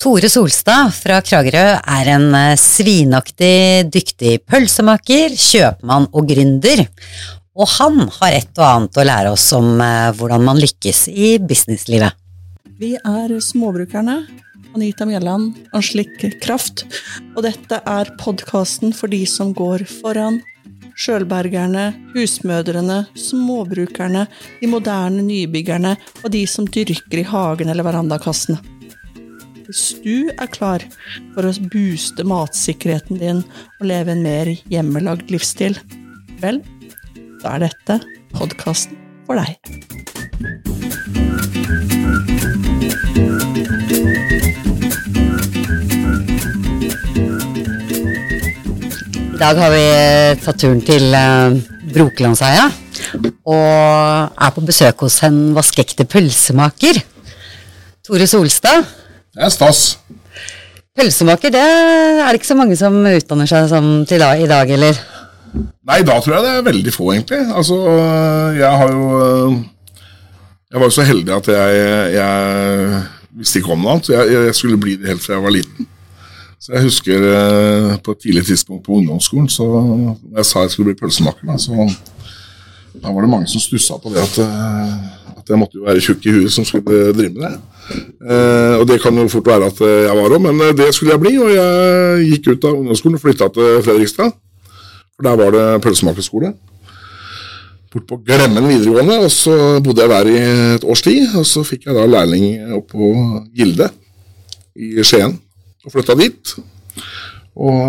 Tore Solstad fra Kragerø er en eh, svinaktig dyktig pølsemaker, kjøpmann og gründer. Og han har et og annet å lære oss om eh, hvordan man lykkes i businesslivet. Vi er Småbrukerne. Anita Mjelland, Anslik Kraft. Og dette er podkasten for de som går foran. Sjølbergerne, husmødrene, småbrukerne, de moderne nybyggerne og de som dyrker i hagen eller verandakassene. Hvis du er klar for å booste matsikkerheten din og leve en mer hjemmelagd livsstil, vel, da er dette podkasten for deg. I dag har vi eh, tatt turen til uh, Brokelandsheia og er på besøk hos en vaskeekte pølsemaker. Tore Solstad. Det er stas. Pølsemaker, det er det ikke så mange som utdanner seg som til da, i dag, eller? Nei, da tror jeg det er veldig få, egentlig. Altså, jeg har jo Jeg var jo så heldig at jeg, jeg visste ikke om noe annet. Jeg, jeg, skulle bli det helt fra jeg var liten. Så jeg husker eh, på et tidlig tidspunkt på ungdomsskolen, så jeg sa jeg skulle bli pølsemaker, da, så da var det mange som stussa på det at, eh, at jeg måtte jo være tjukk i huet som skulle drive med det. Eh, og det kan jo fort være at jeg var òg, men det skulle jeg bli. Og jeg gikk ut av ungdomsskolen og flytta til Fredrikstad. For der var det pølsemakerskole. Bort på Glemmen videregående, og så bodde jeg der i et års tid. Og så fikk jeg da lærling opp på Gilde i Skien, og flytta dit. Og,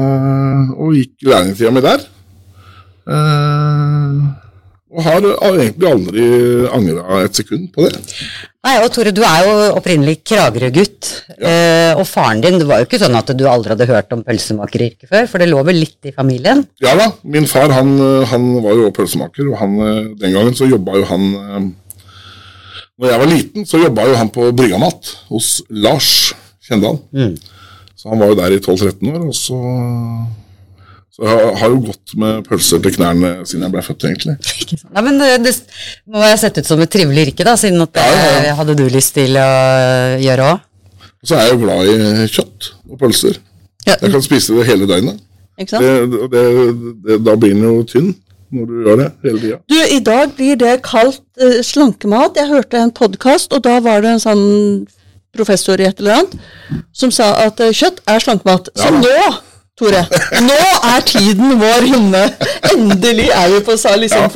og gikk lærlingtida mi der. Eh, og har egentlig aldri angra et sekund på det. Nei, og Tore, du er jo opprinnelig Kragerø-gutt. Ja. Eh, og faren din, det var jo ikke sånn at du aldri hadde hørt om pølsemakeryrket før, for det lå vel litt i familien? Ja da. Min far han, han var jo pølsemaker, og han, den gangen så jobba jo han Når jeg var liten, så jobba jo han på Bryggamat hos Lars Kjendal. Mm. Så han var jo der i 12-13 år, og så så jeg har jo gått med pølser til knærne siden jeg ble født, egentlig. Nei, men det, det må ha sett ut som et trivelig yrke, da, siden at det ja, ja, ja. hadde du lyst til å gjøre òg? Og så er jeg jo glad i kjøtt og pølser. Jeg kan spise det hele døgnet. Ikke sant? Det, det, da blir den jo tynn når du gjør det hele tida. Du, i dag blir det kalt uh, slankemat. Jeg hørte en podkast, og da var det en sånn professor i et eller annet som sa at uh, kjøtt er slankemat. Så nå Tore. Nå er tiden vår inne. Endelig er vi på liksom,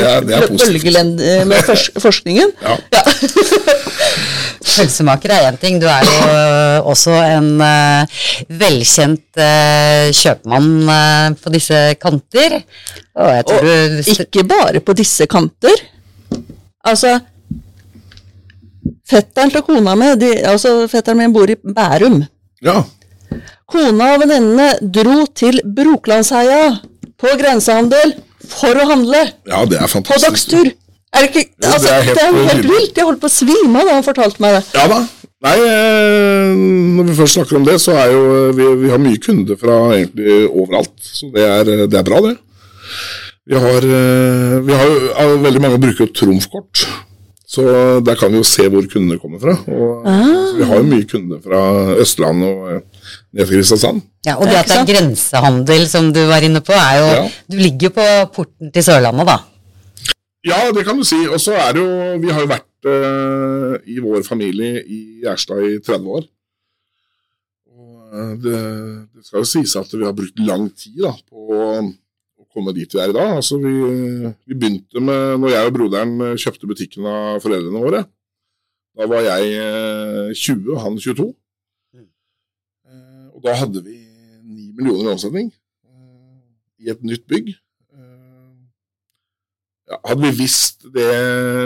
ja, bølgelend med forskningen. Ja. ja. Pølsemaker er én ting, du er jo også en uh, velkjent uh, kjøpmann uh, på disse kanter. Og, og du... ikke bare på disse kanter. Altså Fetteren til kona mi, altså fetteren min bor i Bærum. Ja. Kona og venninnene dro til Broklandsheia på grensehandel for å handle. Ja, det er fantastisk. På dagstur. Er det, ikke, altså, det, er helt, det er helt vilt. Jeg holdt på å svime da han fortalte meg det. Ja da. Nei, eh, når vi først snakker om det, så er jo vi, vi har mye kunder fra egentlig overalt. Så det er, det er bra, det. Vi har, eh, vi har veldig mange bruker trumfkort. Så der kan vi jo se hvor kundene kommer fra. Og, ah. Vi har jo mye kunder fra Østlandet og ned til Kristiansand. Ja, Og det at det er grensehandel, som du var inne på, er jo ja. Du ligger jo på porten til Sørlandet, da. Ja, det kan du si. Og så er det jo Vi har jo vært uh, i vår familie i Gjerstad i 30 år. Og uh, det, det, skal jo sies at vi har brukt lang tid da, på komme dit vi er i dag. Altså, vi, vi, begynte med Når jeg og broderen kjøpte butikken av foreldrene våre. Da var jeg 20 eh, og han 22. Mm. Eh, og da hadde vi 9 millioner i omsetning eh, i et nytt bygg. Ja, hadde vi visst det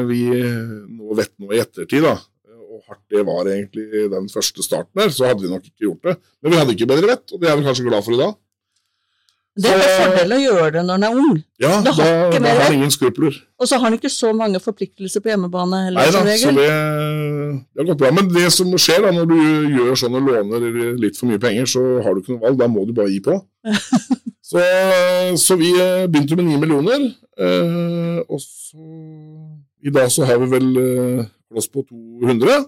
vi nå vet nå i ettertid, da, og hardt det var egentlig den første starten der, så hadde vi nok ikke gjort det. Men vi hadde ikke bedre vett, og det er vi kanskje glad for i dag. Det er en fordel å gjøre det når en er ung. Ja, da har, da har han ingen skrupler. Og så har han ikke så mange forpliktelser på hjemmebane heller. Nei da, så det, det, har gått bra. Men det som skjer da, når du gjør sånn og låner litt for mye penger, så har du ikke noe valg. Da må du bare gi på. så, så, vi eh, begynte med 9 millioner, eh, og så I dag så har vi vel plass på 200.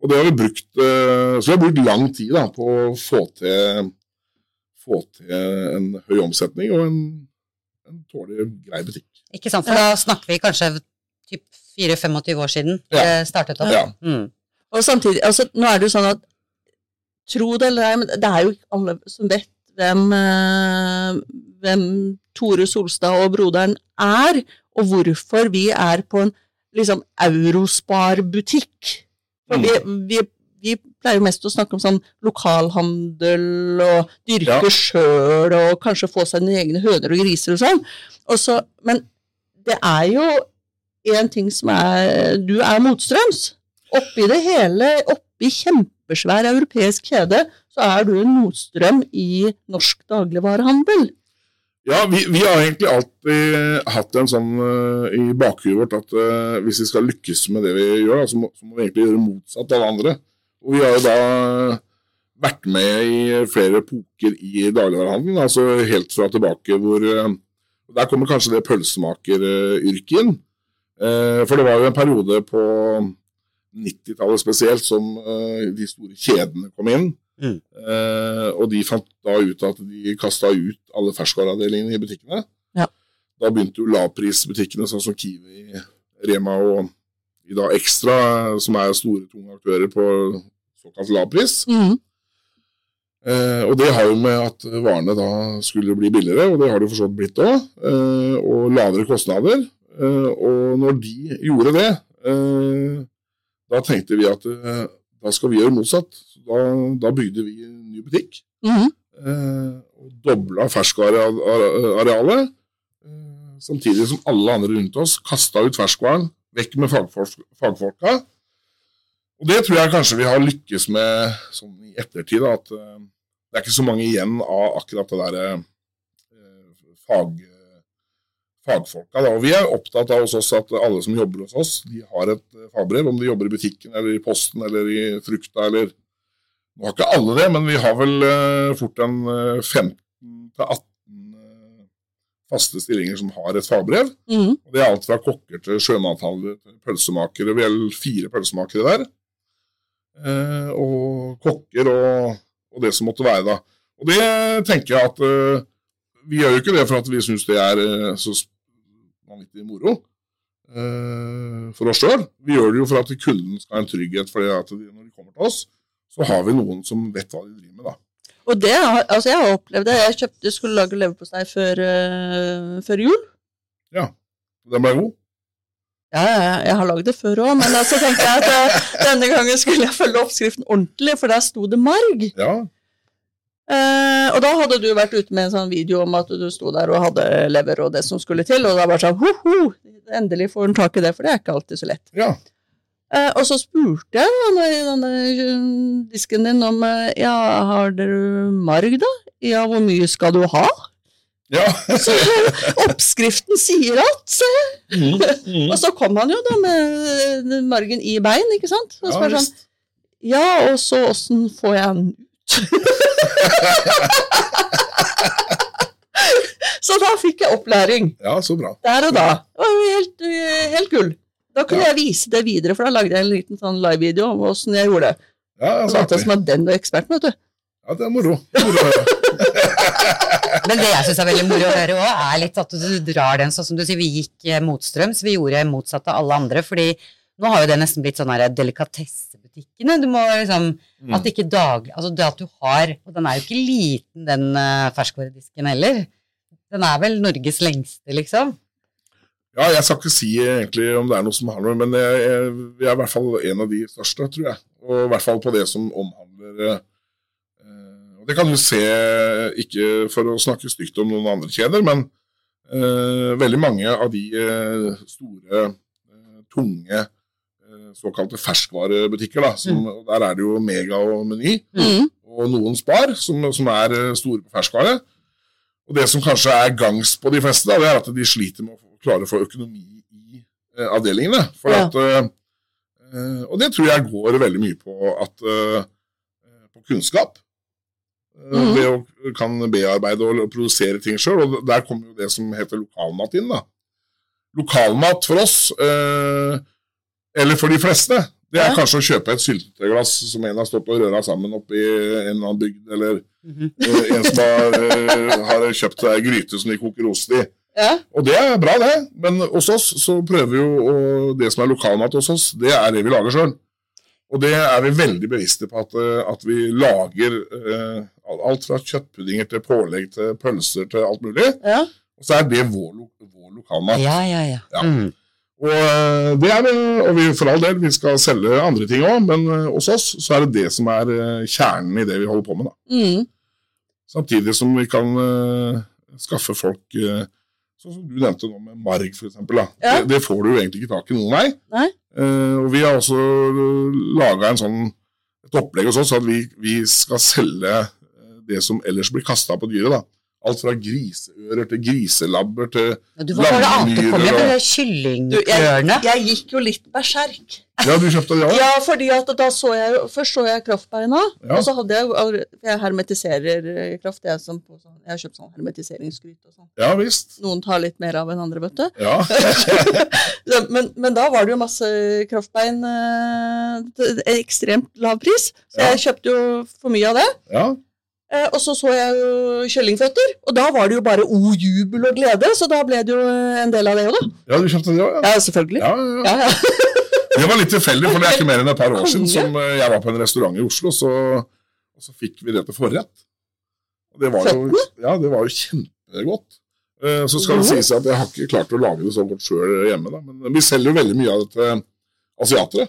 Og det har vi brukt, eh, så vi har brukt lang tid da, på å få til, få til en høy omsetning og en, en tålelig grei butikk. Ikke sant, for da snakker vi kanskje typ 4-25 år siden Ja. det startet opp. Ja. Mm. Og samtidig, altså, nå er det jo sånn at Tro det eller ei, men det er jo ikke alle som vet hvem, eh, hvem Tore Solstad og broderen er, og hvorfor vi er på en liksom Eurospar-butikk. For vi, vi, vi pleier jo mest å snakke om sånn lokalhandel og dyrke Ja. sjøl og kanskje få seg sine egne høner og griser og sånn. Også, men det er jo en ting som er Du er motstrøms. Oppi det hele, oppi kjempesvær europeisk kjede, så er du en motstrøm i norsk dagligvarehandel. Ja, vi, vi har egentlig alltid hatt en sånn uh, i bakhuet vårt at uh, hvis vi skal lykkes med det vi gjør, da, så, må, så må vi egentlig gjøre motsatt av andre. Og vi har jo da vært med i flere epoker i dagligvarehandelen, altså helt fra tilbake hvor eh, Der kommer kanskje det pølsemakeryrket inn. Eh, For det var jo en periode på 90-tallet spesielt som eh, de store kjedene kom inn. Mm. Og de fant da ut at de kasta ut alle ferskvareavdelingene i butikkene. Ja. Da begynte jo lavprisbutikkene sånn som Kiwi, Rema og i dag Extra, som er store, tunge aktører på såkalt lavpris. Mm. Eh, og det har jo med at varene da skulle bli billigere, og det har det jo for så vidt blitt òg, eh, og lavere kostnader. Eh, og når de gjorde det, eh, da tenkte vi at eh, da skal vi gjøre motsatt. Da, da bygde vi en ny butikk Mm. eh, og dobla ferskvarearealet. Eh, samtidig som alle andre rundt oss kasta ut ferskvaren, vekk med fagfolk, fagfolka. Og det tror jeg kanskje vi har lykkes med sånn i ettertid, at eh, det er ikke så mange igjen av akkurat det derre eh, fag, fagfolka. Da. Og vi er opptatt av hos oss at alle som jobber hos oss, de har et eh, fagbrev, om de jobber i butikken eller i Posten eller i Frukta eller Nå har ikke alle det, men vi har vel fort en eh, 15-18 eh, faste stillinger som har et fagbrev. Mm. Og Det er alt fra kokker til sjømathandlere til pølsemakere. Vi er vel fire pølsemakere der. Eh, og kokker og, og det som måtte være, da. Og det tenker jeg at eh, Vi gjør jo ikke det for at vi syns det er eh, så vanvittig moro eh, for oss sjøl. Vi gjør det jo for at kunden skal ha en trygghet for det at de, når de kommer til oss, så har vi noen som vet hva de driver med, da. Og det, altså jeg har opplevd det. Jeg kjøpte, skulle lage leverpostei før, uh, før jul. Den ble god. Ja, ja, ja, jeg har lagd det før òg, men så tenkte jeg at uh, denne gangen skulle jeg følge oppskriften ordentlig, for der sto det marg. Ja, Uh, og da hadde du vært ute med en sånn video om at du sto der og hadde lever og det som skulle til, og da bare sånn ho-ho, endelig får han tak i det, for det er ikke alltid så lett. ja. Eh, og så spurte jeg denne, denne eh, disken din om eh, ja, har dere marg, da? Ja, hvor mye skal du ha? ja. Så oppskriften sier alt! Mm, mm. Og så kom han jo da med margen i bein, ikke sant? Og Ja, sånn, ja, og så åssen får jeg den ut? så da fikk jeg opplæring, Ja, så bra. der og da. Det var jo helt, helt gull. Da kunne Ja. jeg vise det videre, for da lagde jeg en liten sånn live-video om åssen jeg gjorde det. Ja, Data artig. som er den og eksperten, vet du. ja det er moro. Moro. Men det jeg syns er veldig moro å høre òg, er litt at du drar den sånn som du sier, vi gikk eh, motstrøms, vi gjorde motsatt av alle andre, fordi nå har jo det nesten blitt sånn her delikatessebutikkene. Du må liksom Mm. At ikke daglig Altså det at du har Og den er jo ikke liten, den uh, ferskvaredisken heller. Den er vel Norges lengste, liksom. Ja, jeg skal ikke si egentlig om det er noe som har noe, men jeg, jeg, jeg, er i hvert fall en av de største, tror jeg. Og i hvert fall på det som omhandler eh, eh, Og det kan du se, ikke for å snakke stygt om noen andre kjeder, men eh, veldig mange av de eh, store, eh, tunge eh, såkalte ferskvarebutikker, da, som, og der er det jo Mega og Meny, Mm. og noen Spar, som, som er store på ferskvare. Og det som kanskje er gangs på de fleste, da, det er at de sliter med å få- klare få økonomi i eh, avdelingene. For Ja. at, eh, eh, og det tror jeg går veldig mye på, at, eh, på kunnskap. Mhm. Det å kan bearbeide og produsere ting sjøl. Og der kommer jo det som heter lokalmat inn. da. Lokalmat for oss, eh, eller for de fleste, Det er Ja. kanskje å kjøpe et syltetøyglass som en har stått og røra sammen oppi en eller annen bygd, eller Mhm. eh, en som har, har kjøpt ei gryte som de koker ost i. Ja. Og det er bra, det. Men hos oss så prøver vi jo å Det som er lokalmat hos oss, det er det vi lager sjøl. Og det er vi veldig bevisste på at, eh, at vi lager eh, alt fra kjøttpuddinger til pålegg til pølser til alt mulig. ja. Og så er det vår, vår lokalmat. Ja, ja, ja. Ja. Mm. Og eh, det er det, og vi, for all del, vi skal selge andre ting òg, men eh, hos oss så er det det som er kjernen i det vi holder på med. da. Mm. Samtidig som vi kan uh, skaffe folk eh, Sånn som du nevnte nå med marg, f.eks. Ja. Det, det får du jo egentlig ikke tak i noen vei. Nei. Eh, og vi har også laga sånn, et opplegg hos oss at vi, vi skal selge eh, det som ellers blir kasta på dyret. da. Alt fra griseører til griselabber til Du, var det er jeg, jeg gikk jo litt berserk. Ja, du kjøpte det ja? Ja, fordi at da så jeg Først så jeg kraftbeina, Ja. og så hadde jeg Jeg hermetiserer eh, kraft. Jeg, som på sånn, jeg har kjøpt sånn hermetiseringsgryte og sånn. Ja visst. Noen tar litt mer av enn andre, vet du. Ja. Men, men da var det jo masse kraftbein eh, til ekstremt lav pris, så Ja. jeg kjøpte jo for mye av det. ja. Eh, og så så jeg jo kyllingføtter, og da var det jo bare o jubel og glede, så da ble det jo en del av det òg, da. Ja, du kjøpte det òg, ja. Ja, selvfølgelig. Ja, ja, ja. Ja. Det var litt tilfeldig, for det er ikke mer enn et par år siden som eh, jeg var på en restaurant i Oslo, så, og så fikk vi det til forrett. Og det var jo, ja, det var jo kjempegodt. Eh, Så skal det Mhm. sies at jeg har ikke klart å lage det så godt sjøl hjemme, da. men vi selger jo veldig mye av det til asiatere.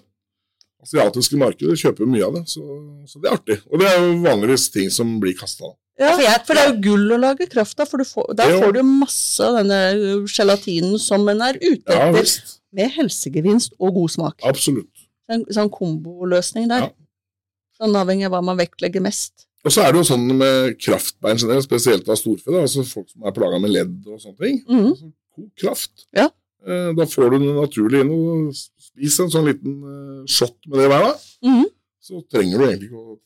Asiatiske markedet kjøper mye av det, så, så det er artig. Og det er jo vanligvis ting som blir kasta. Ja, For jeg- for det er jo gull å lage kraft av, for du får, der får du jo masse av denne gelatinen som en er ute Ja visst. med helsegevinst og god smak. Absolutt. En sånn komboløsning der. Ja. Sånn avhengig av hva man vektlegger mest. Og så er det jo sånn med kraftbein generelt, spesielt av storfe, da, altså folk som er plaga med ledd og sånne ting. Mhm. Altså, God kraft. Ja. Eh, Da får du det naturlig inn og spis en sånn liten eh, shot med det hver dag. Mhm. Så trenger du egentlig ikke å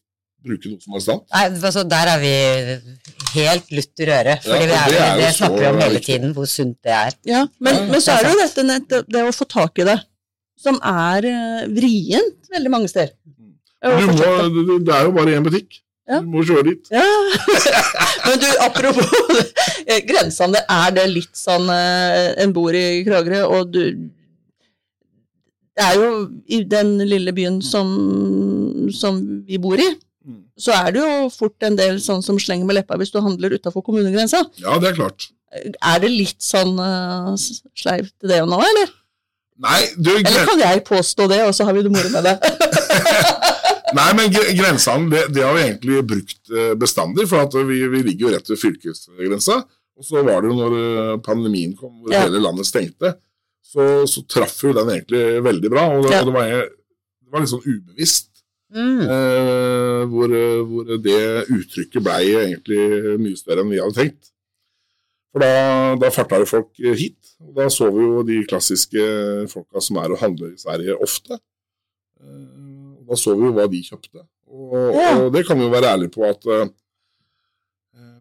bruke noe som helst annet. Nei, altså, der er vi helt lutt i røret. Ja, Fordi er, det er det snakker vi om hele tiden, hvor sunt det er. Ja, men, Ja, men så er det jo dette nett- det, det å få tak i det, som er eh, vrient veldig mange steder. Du må, det. er jo bare én butikk. Ja. Du må kjøre dit. Ja. Men du, apropos grensene, grensehandel, er det litt sånn eh, En bor i Kragerø, og du Det er jo i den lille byen som, som vi bor i, Mm. så er det jo fort en del sånn som slenger med leppa hvis du handler utafor kommunegrensa. Ja, det er klart. Er det litt sånn uh, sleivt det nå, eller? Nei, du, Eller kan jeg påstå det, og så har vi det moro med det? Nei men grensene, grensehandel, det, det har vi egentlig brukt eh, bestandig, for vi, vi ligger jo rett ved fylkesgrensa. Og så var det jo når eh, pandemien kom, hvor Ja. hele landet stengte, så, så traff jo den egentlig veldig bra. Og det, Ja. og det, var, det var litt sånn ubevisst Mm. eh, hvor, hvor det uttrykket blei egentlig mye større enn vi hadde tenkt. For da, da farta jo folk hit, og da så vi jo de klassiske folka som er og handler i Sverige ofte. Eh, Da så vi jo hva de kjøpte. Og, Ja. og det kan vi jo være ærlige på at eh,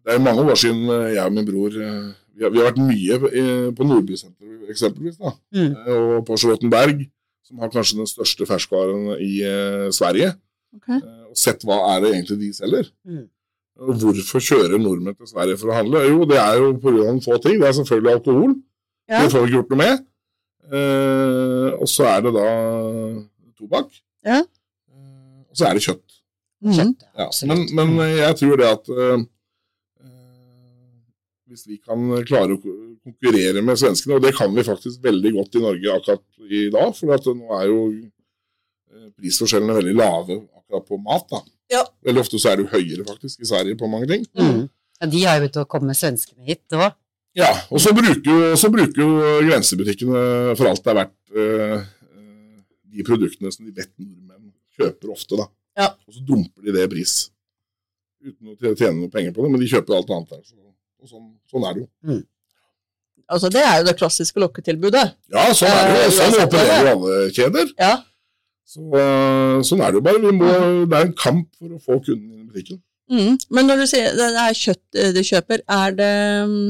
det er mange år siden jeg og min bror eh, vi har, vi har vært mye eh, på Nordbysenteret eksempelvis, da. Mm. Eh, og på Charlottenberg, som har kanskje den største ferskvaren i eh, Sverige. Ok. Eh, og sett hva er det egentlig de selger. Mm. Og Hvorfor kjører nordmenn til Sverige for å handle? Jo, det er jo pga. noen få ting. Det er selvfølgelig alkohol. Ja. Det får vi ikke gjort noe med. Eh, og så er det da tobakk. Ja. Eh, og så er det kjøtt. Mm. Kjøtt, Ja. Men, men jeg tror det at hvis vi kan klare å konkurrere med svenskene, og det kan vi faktisk veldig godt i Norge akkurat i dag, for at nå er jo eh, prisforskjellene veldig lave akkurat på mat. da. Ja. Veldig ofte så er det jo høyere faktisk i Sverige på mange ting. Mm. Ja, de har jo begynt å komme svenskene hit òg. Ja, og så bruker så bruker jo grensebutikkene for alt det er verdt eh, eh, de produktene som de vet nordmenn kjøper ofte, da. Ja. Og så dumper de det i pris. Uten å tjene noe penger på det, men de kjøper alt annet der. Så, og sånn, sånn er det jo. Altså, det er jo det klassiske lokketilbudet. Ja, sånn er det jo. Eh, Sånn opererer jo alle kjeder. Ja. Så, eh, sånn er det jo bare. Vi må, det er en kamp for å få kunden inn i butikken. Mm. Men når du sier det er kjøtt eh, du kjøper, er det mm,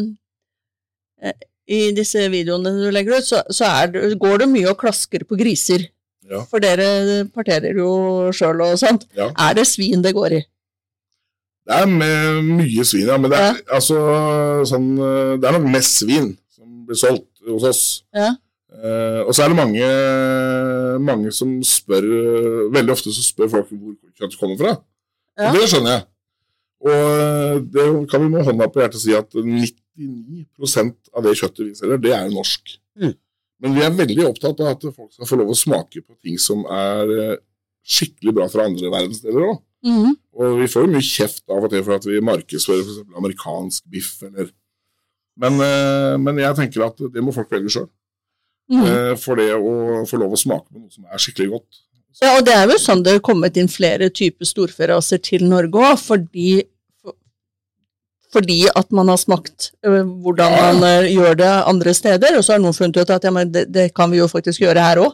I disse videoene du legger ut, så, så det, går det mye og klasker på griser. Ja. For dere parterer jo sjøl og sånt. Ja. Er det svin det går i? Det er med mye svin, ja. Men det er, altså, sånn, eh, det er nok mest svin som blir solgt hos oss. Ja. Eh, og så er det mange, mange som spør Veldig ofte så spør folk hvor kjøttet kommer fra. Ja. Og det skjønner jeg. Og eh, det kan vi med hånda på hjertet si at 99 av det kjøttet vi selger, det er norsk. Mm. Men vi er veldig opptatt av at folk skal få lov å smake på ting som er eh, skikkelig bra fra andre verdensdeler òg. Mhm. Og vi får jo mye kjeft av og til for at vi markedsfører f.eks. amerikansk biff eller men, eh, men jeg tenker at det må folk velge sjøl. Mm. For det å få lov å smake på noe som er skikkelig godt. Ja, og det er jo sånn det har kommet inn flere typer storferaser til Norge òg, fordi for- fordi at man har smakt hvordan Ja. man gjør det andre steder, og så har noen funnet ut at ja, men det, det kan vi jo faktisk gjøre her òg.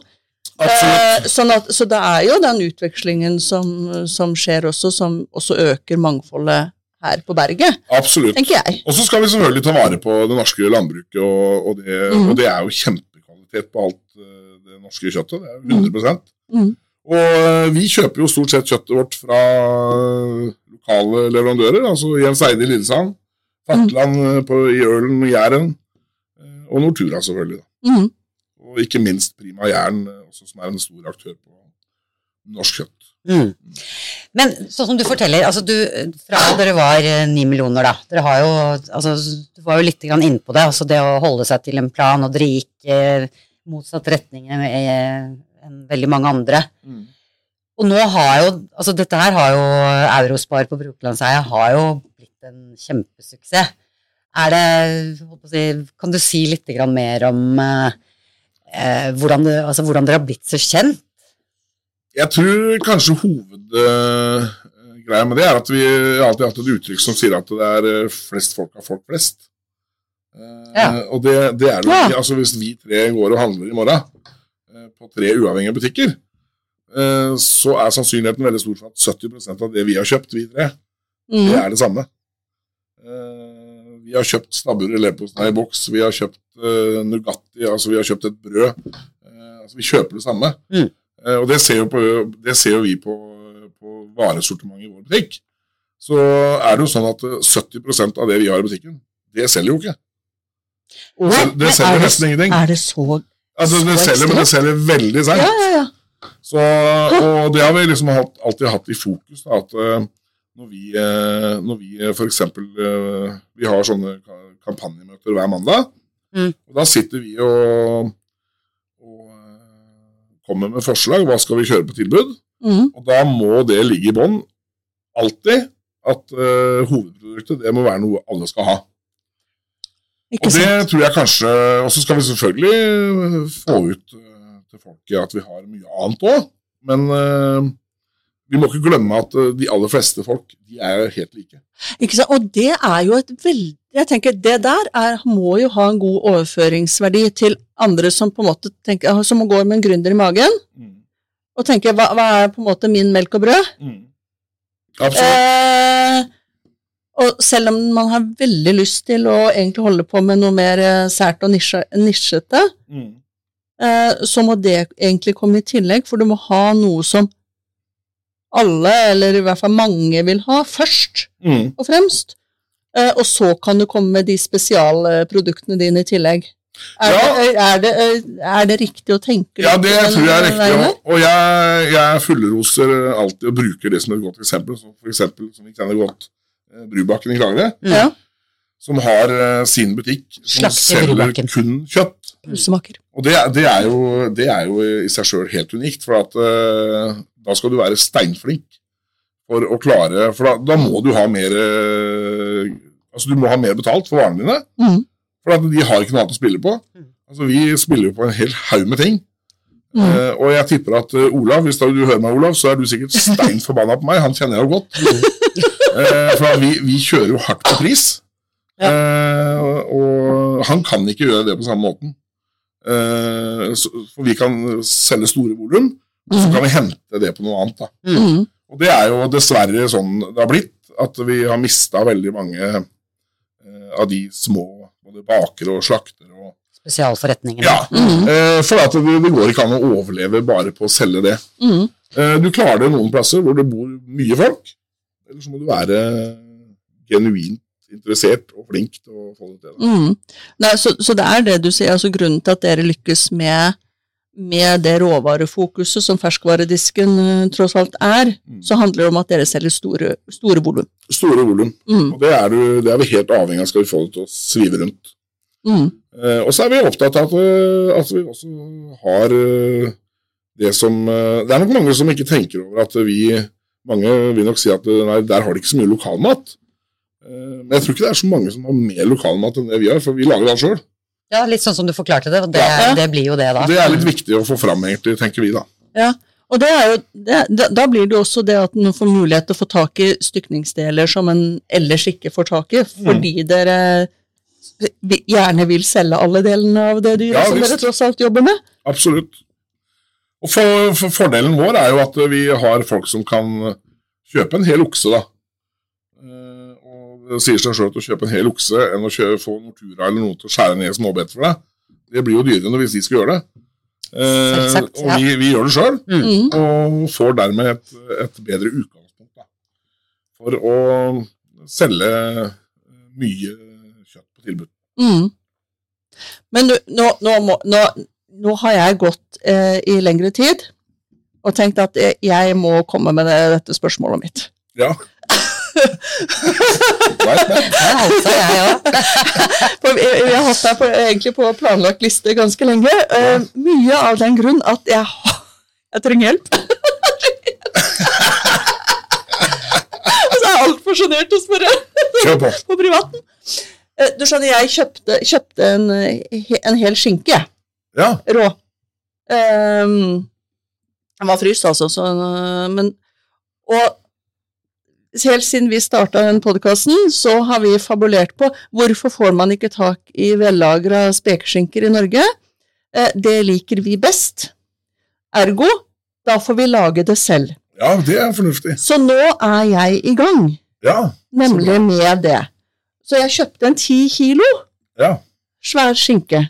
Absolutt. sånn at, så det er jo den utvekslingen som, som skjer også, som også øker mangfoldet her på berget, Absolutt. tenker jeg. Og så skal vi selvfølgelig ta vare på det norske landbruket, og, og, det, mm. og det er jo kjempekvalitet på alt eh, det norske kjøttet. Det er jo 100 mm. Og eh, vi kjøper jo stort sett kjøttet vårt fra eh, lokale leverandører, altså Jens Eide i Lillesand, Fatland eh, i Ølen og Jæren, eh, og Nortura selvfølgelig. Mhm. Og ikke minst Prima Jern, eh, også, som er en stor aktør på norsk kjøtt. Mm. Men sånn som du forteller, altså du, fra dere var eh, ni millioner, da. Dere har jo, altså, du var jo litt inne på det, altså det å holde seg til en plan, og dere gikk eh, motsatt retning enn enn veldig mange andre. Og nå har jo, altså dette her har jo Eurospar på Brokelandseia har jo blitt en kjempesuksess. Er det, si, kan du si litt mer om eh, eh, hvordan, det, altså, hvordan dere har blitt så kjent? Jeg tror kanskje hovedgreia med det er at vi har alltid hatt et uttrykk som sier at det er eh, flest folk av folk flest. Eh, Ja. Og det, det er det jo Ja. ikke. Altså hvis vi tre går og handler i morgen eh, på tre uavhengige butikker, eh, så er sannsynligheten veldig stor for at 70% av det vi har kjøpt, vi tre, det Mhm. er det samme. Eh, Vi har kjøpt stabburet leverpostei i boks, vi har kjøpt uh, Nugatti, altså vi har kjøpt et brød. Uh, altså Vi kjøper det samme. Mm. Uh, og det ser jo, på, det ser jo vi på, på varesortimentet i vår butikk. Så er det jo sånn at eh, 70% av det vi har i butikken, det selger jo ikke. Sel- det Er selger det- nesten ingenting. Er det så Altså, det så selger, men det selger veldig Ja, seint. ja, ja. Så, og det har vi liksom hatt, alltid hatt i fokus. Da, at eh, når vi, eh, når vi f.eks. for eksempel eh, Vi har sånne kampanjemøter hver mandag. Mm. Og da sitter vi og, og eh, kommer med forslag. Hva skal vi kjøre på tilbud? Mm. Og da må det ligge i bånn alltid at uh, hovedproduktet det må være noe alle skal ha. Ikke Og det sant? tror jeg kanskje Og så skal vi selvfølgelig få ut uh, til folket at vi har mye annet òg, men øh, vi må ikke glemme at øh, de aller fleste folk de er helt like. Ikke sant? Og det er jo et veldig Jeg tenker det der er, må jo ha en god overføringsverdi til andre som på en måte tenker, som går med en gründer i magen og tenker hva, hva er på en måte min melk og brød? Absolutt. Eh, og selv om man har veldig lyst til å egentlig holde på med noe mer eh, sært og nisje, nisjete, Mm. eh, så må det egentlig komme i tillegg, for du må ha noe som alle, eller i hvert fall mange, vil ha først Mm. og fremst. Uh, og så kan du komme med de spesialproduktene dine i tillegg. Er, Ja. det, er, det, er det riktig å tenke Ja, det tror jeg er riktig. Og, og jeg, jeg fullroser alltid og bruker det som et godt eksempel. Som for eksempel, som vi kjenner godt, eh, Brubakken i Kragerø, Ja, som har eh, sin butikk som Slakter selger Brubakken. kun kjøtt. Og det, det, er jo, det er jo i seg sjøl helt unikt, for at eh, da skal du være steinflink for å klare For da, da må du ha mer eh, Altså, du må ha mer betalt for varene dine, Mm. for at de har ikke noe annet å spille på. Mm. Altså, Vi spiller jo på en hel haug med ting. Mm. Uh, og jeg tipper at uh, Olav, hvis du hører meg, Olav, så er du sikkert stein forbanna på meg. Han kjenner jeg jo godt. uh, for vi, vi kjører jo hardt på pris. Eh, og, han kan ikke gjøre det på samme måten. For vi kan selge store volum, og så Mhm. kan vi hente det på noe annet. da. Mhm. Og det er jo dessverre sånn det har blitt, at vi har mista veldig mange eh, av de små både bakere og slaktere og Spesialforretningene. Ja, eh, for at det, det går ikke an å overleve bare på å selge det. Mm. Eh, Du klarer det noen plasser hvor det bor mye folk, eller så må du være genuint interessert og flink til å få det til. Mm. Nei, så, så det er det du sier, altså grunnen til at dere lykkes med, med det råvarefokuset som ferskvaredisken eh, tross alt er, Mm. så handler det om at dere selger store, store volum. Store volum. Mm. Og det er, du, det er vi helt avhengig av skal vi få det til å svive rundt. Mm. Eh, og så er vi opptatt av at, eh, at vi også har eh, det som Det er nok mange som ikke tenker over at vi Mange vil nok si at nei, der har de ikke så mye lokalmat. Eh, men jeg tror ikke det er så mange som har mer lokalmat enn det vi har, for vi lager det sjøl. Ja, litt sånn som du forklarte det, det, Ja. det blir jo det, da. Det er litt viktig å få fram, egentlig, tenker vi da. Ja, og det jo, det, da- blir det jo også det at en får mulighet til å få tak i stykningsdeler som en ellers ikke får tak i, fordi dere gjerne vil selge alle delene av det dyret Ja, som dere tross alt jobber med. Absolutt. Og for, for Fordelen vår er jo at vi har folk som kan kjøpe en hel okse. da. Det sier seg sjøl at å kjøpe en hel okse enn å kjøpe, få Nortura eller noe til å skjære ned småbet for deg. Det blir jo dyrere enn hvis de skal gjøre det. Eh, Selvsagt, ja. og vi, vi gjør det sjøl, Mm. og får dermed et, et bedre utgangspunkt da, for å selge mye kjøtt på tilbud. Mm. Men du, nå, nå, må, nå, nå har jeg gått eh, i lengre tid og tenkt at jeg, jeg må komme med dette spørsmålet mitt. Ja. Ja, altså, jeg òg. Vi, har hatt deg på, egentlig på planlagt liste ganske lenge. Uh, mye av den grunn at jeg, jeg trenger hjelp. Og så er jeg altfor sjenert å spørre på. på privaten. Eh, Du skjønner, jeg kjøpte, kjøpte en, en hel skinke, jeg. Ja. rå. Um, den var fryst, altså, så, men Og helt siden vi starta den podkasten, så har vi fabulert på hvorfor får man ikke tak i vellagra spekeskinker i Norge. Eh, Det liker vi best. Ergo, da får vi lage det selv. ja, det er fornuftig. Så nå er jeg i gang, Ja. nemlig med det. Så jeg kjøpte en ti kilo ja. svær skinke.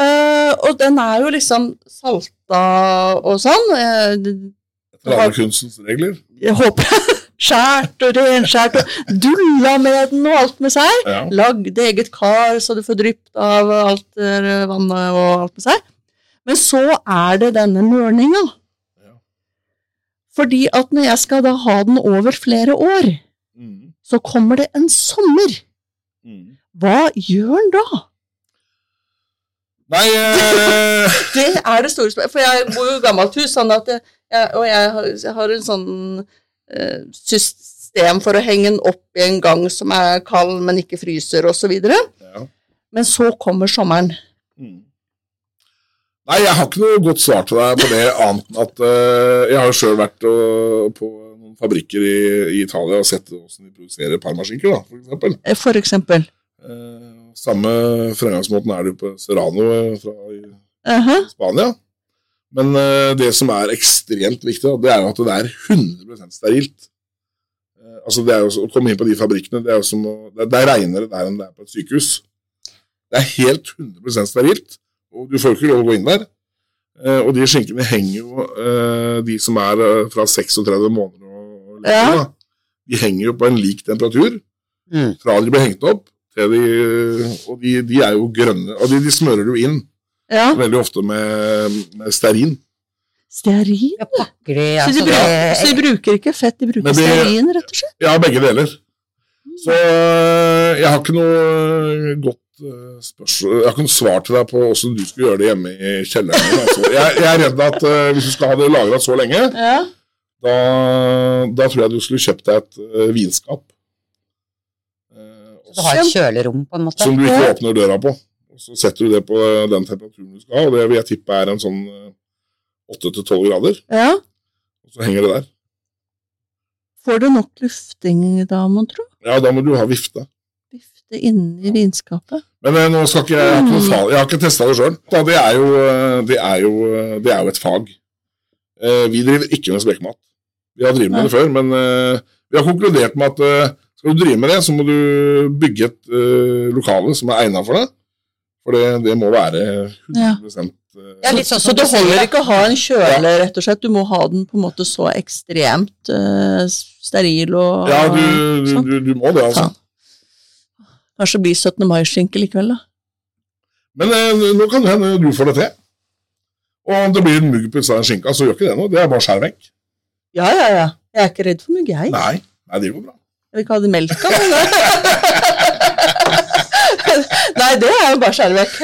Uh, og den er jo liksom salta og sånn. Uh, det- Etter kunstens regler. jeg håper Skjært og renskjært og dulla med den og alt med seg. Ja. Lagde eget kar så du får drypt av alt det vannet og alt med seg. Men så er det denne mørninga. Ja. Fordi at når jeg skal da ha den over flere år, Mm. så kommer det en sommer. Mm. Hva gjør den da? Nei eh, Det er det store spørsmålet. For jeg bor jo i gammelt hus, sånn at jeg, og jeg har, jeg har en sånn eh, system for å henge den opp i en gang som er kald, men ikke fryser, osv. ja. Men så kommer sommeren. mm. Nei, jeg har ikke noe godt svar til deg på det, annet enn at uh, jeg har jo sjøl vært uh, på noen fabrikker i, i Italia og sett hvordan de produserer parmaskinker, da, for eksempel. Eh, For eksempel. Uh, samme fremgangsmåten er det jo på Serrano fra i -huh. Spania. Men eh, det som er ekstremt viktig, det er jo at det er 100 sterilt. Eh, altså det er jo Å komme inn på de fabrikkene, det er jo som å, det, det er reinere der enn det er på et sykehus. Det er helt 100 sterilt, og du får ikke lov å gå inn der. Eh, og de skinkene henger jo, de som er fra 36 måneder og lenger, Ja. de henger jo på en lik temperatur Mm. fra de blir hengt opp, til de, og de, de er jo grønne. Og de, de smører du inn Ja. veldig ofte med, med stearin. Stearin? Ja, pakker de Så de, altså, bruker, så de bruker ikke fett, de bruker de, stearin, rett og slett? Ja, begge deler. Så øh, jeg har ikke noe godt øh, spørsmål Jeg har ikke noe svar til deg på hvordan du skulle gjøre det hjemme i kjelleren. Altså. Jeg, jeg er redd at hvis du skal ha det lagra så lenge, Ja. da, da tror jeg du skulle kjøpt deg et vinskap. Så Du har et kjølerom, på en måte. som du ikke åpner døra på. Så setter du det på den temperaturen du skal ha, og det vil jeg tippe er en sånn øh, 8-12 grader. ja. Og så henger det der. Får du nok lufting da, mon tro? Ja, da må du ha vifte. Vifte inni vinskapet? Men eh, nå skal ikke jeg, jeg har ikke, noe jeg har ikke testa det sjøl. Det, eh, det, eh, det er jo et fag. Eh, Vi driver ikke med spekemat. Vi har drevet med det før, men eh, vi har konkludert med at eh, skal du drive med det, så må du bygge et eh, lokale som er egna for det. For det, det må være 100 Ja. eh, Ja, sånn Så det du holder ikke å ha en kjøle, rett og slett. Du må ha den på en måte så ekstremt uh, steril og Ja, du, du, sånn. du, du må det, altså. Faen. Kanskje blir 17. mai-skinke likevel, da. Men eh, nå kan det hende du får det til. Og om det blir en mugg på utsida av skinka, så gjør ikke det noe. Det er bare skjær vekk. Ja, ja, ja. Jeg er ikke redd for mugg, jeg. Nei, nei, det går bra. Jeg vil ikke ha det melka, men Nei, det er jo bare skjære vekk.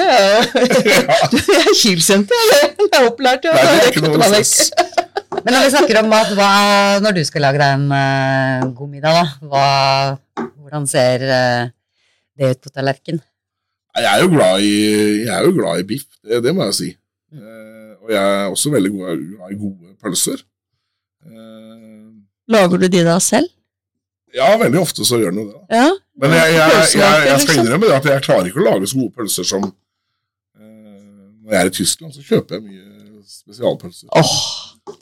Du, Jeg er kilsjente, jeg. Er opplært å Nei, det er ikke noe stress. Men når vi snakker om mat, hva, når du skal lage deg en uh, god middag, da, hva, hvordan ser uh, det ut på tallerkenen? Jeg er jo glad i, jeg er jo glad i biff, det, det må jeg si. Uh, og jeg er også veldig glad i gode pølser. Eh, Lager du de da selv? Ja, veldig ofte så gjør den jo det. da. Ja. Men jeg, jeg, jeg, jeg, skal liksom. innrømme det at jeg klarer ikke å lage så gode pølser som eh, Når jeg er i Tyskland, så kjøper jeg mye spesialpølser. Oh,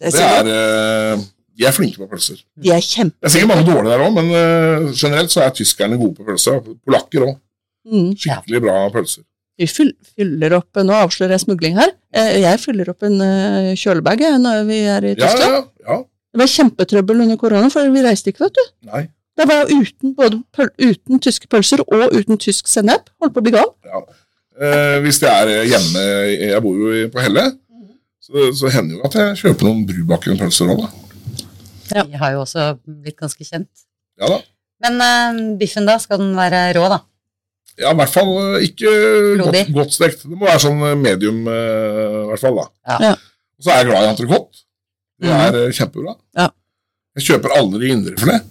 det Det er, eh, de er flinke på pølser. De er kjempe... Det er sikkert mange dårlige der òg, men uh, generelt så er tyskerne gode på pølser. Polakker òg. Mm. Skikkelig bra pølser. Vi fyller opp Nå avslører jeg smugling her. Eh, Jeg fyller opp en kjølebag når vi er i Tyskland. Ja, ja, ja. Det var kjempetrøbbel under korona, for vi reiste ikke, vet du. Nei. Det var uten, både pøl uten tyske pølser og uten tysk sennep. Holdt på å bli gal. Ja. Eh, hvis det er hjemme Jeg bor jo på Helle. Så, så hender jo at jeg kjøper noen Brubakken pølser òg, da. Ja. De har jo også blitt ganske kjent. Ja da. Men eh, biffen, da? Skal den være rå, da? Ja, i hvert fall eh, ikke godt, godt stekt. Det må være sånn eh, medium, eh, i hvert fall. da. Ja. Ja. Og så er jeg glad i entrecôte. Det Mhm. er mm. kjempebra. Ja. Jeg kjøper aldri indrefilet.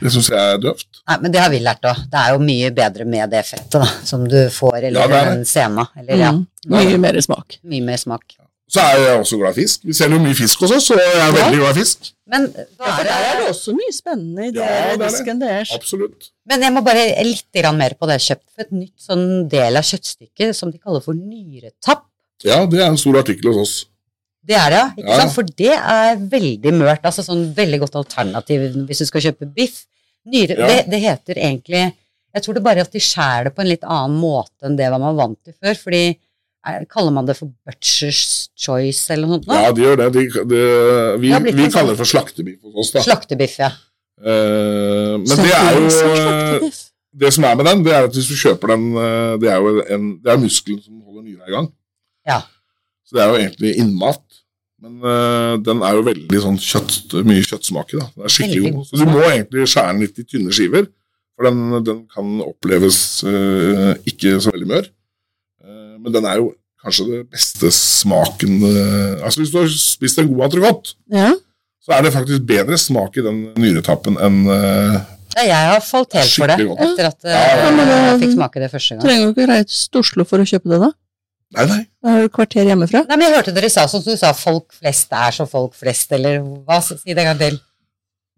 Det syns jeg er døvt. Nei, men det har vi lært òg. Det er jo mye bedre med det fettet da, som du får, eller Ja, det den sena. Eller ja, Mm. Mye mer smak. mye mer smak. Så er jeg også glad i fisk. Vi selger jo mye fisk hos oss, så jeg er Ja. veldig glad i fisk. Men, Ja, for er der er det det? også mye spennende i det Ja, det det. disken deres. Absolutt. men jeg må bare litt mer på det. Kjøpt for et nytt sånn del av kjøttstykket som de kaller for nyretapp. Ja, det er en stor artikkel hos oss. Det er det, ja. Ikke Ja. sant? For det er veldig mørt. Altså sånn veldig godt alternativ hvis du skal kjøpe biff. Nyre, Ja. det, det heter egentlig Jeg tror det bare at de skjærer det på en litt annen måte enn det man var vant til før. Fordi er, Kaller man det for butcher's choice eller noe sånt? nå? Ja, de gjør det. De, de, vi, Det vi kaller sånn- det for slaktebiff hos oss, da. Slaktebiff, ja. Eh, men det er jo eh. Det som er med den, det er at hvis du kjøper den eh, Det er jo en, det er muskelen som holder nyra i gang. Ja. Så det er jo egentlig innmat. Men eh, den er jo veldig sånn kjøtt, mye kjøttsmak i. Den er skikkelig god. Så du må egentlig skjære den litt i tynne skiver. For den, den kan oppleves eh, ikke så veldig mør. Uh, men den er jo kanskje det beste smaken eh, Altså Hvis du har spist en god entrecôte, Ja. så er det faktisk bedre smak i den nyretappen enn eh, ja. Jeg har falt helt for det godt. etter at Ja, ja, ja. jeg fikk smake det første gang. Trenger du ikke reise til Oslo for å kjøpe det, da. Nei, nei. Da er du et kvarter hjemmefra. Nei, men Jeg hørte dere sa sånn som du sa, folk flest er som folk flest, eller hva? Si det en gang til.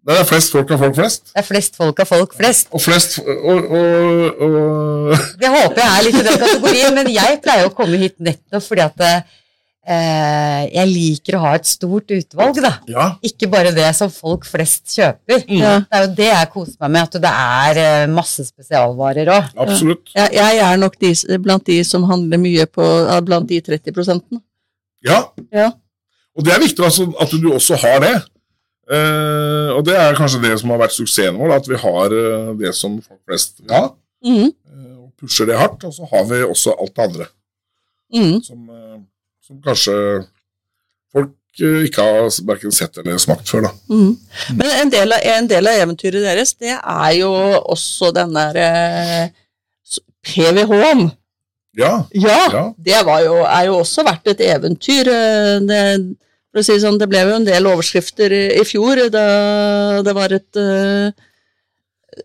Det er flest folk av folk flest. Det er flest folk av folk flest. Og flest og, og, og Det håper jeg er litt i den kategorien, men jeg pleier å komme hit nettopp fordi at eh, jeg liker å ha et stort utvalg, da. Ja. Ikke bare det som folk flest kjøper. Ja. Det er jo det jeg koser meg med, at det er eh, masse spesialvarer òg. Absolutt. Jeg, jeg er nok de, blant de som handler mye på Blant de 30 prosentene. Ja. Ja. Og det er viktig altså, at du også har det. Eh, og det er kanskje det som har vært suksessen vår, at vi har eh, det som folk flest vil ha. Mm. eh, og pusher det hardt. Og så har vi også alt det andre Mm. som, eh, som kanskje folk eh, ikke har verken sett eller smakt før. da. Mm. Men en del, av, en del av eventyret deres, det er jo også den der eh, PVH-en. Ja. Ja, Ja. det var jo, er jo også vært et eventyr. eh, Det, for å si sånn, det ble jo en del overskrifter i, i fjor da det var et eh,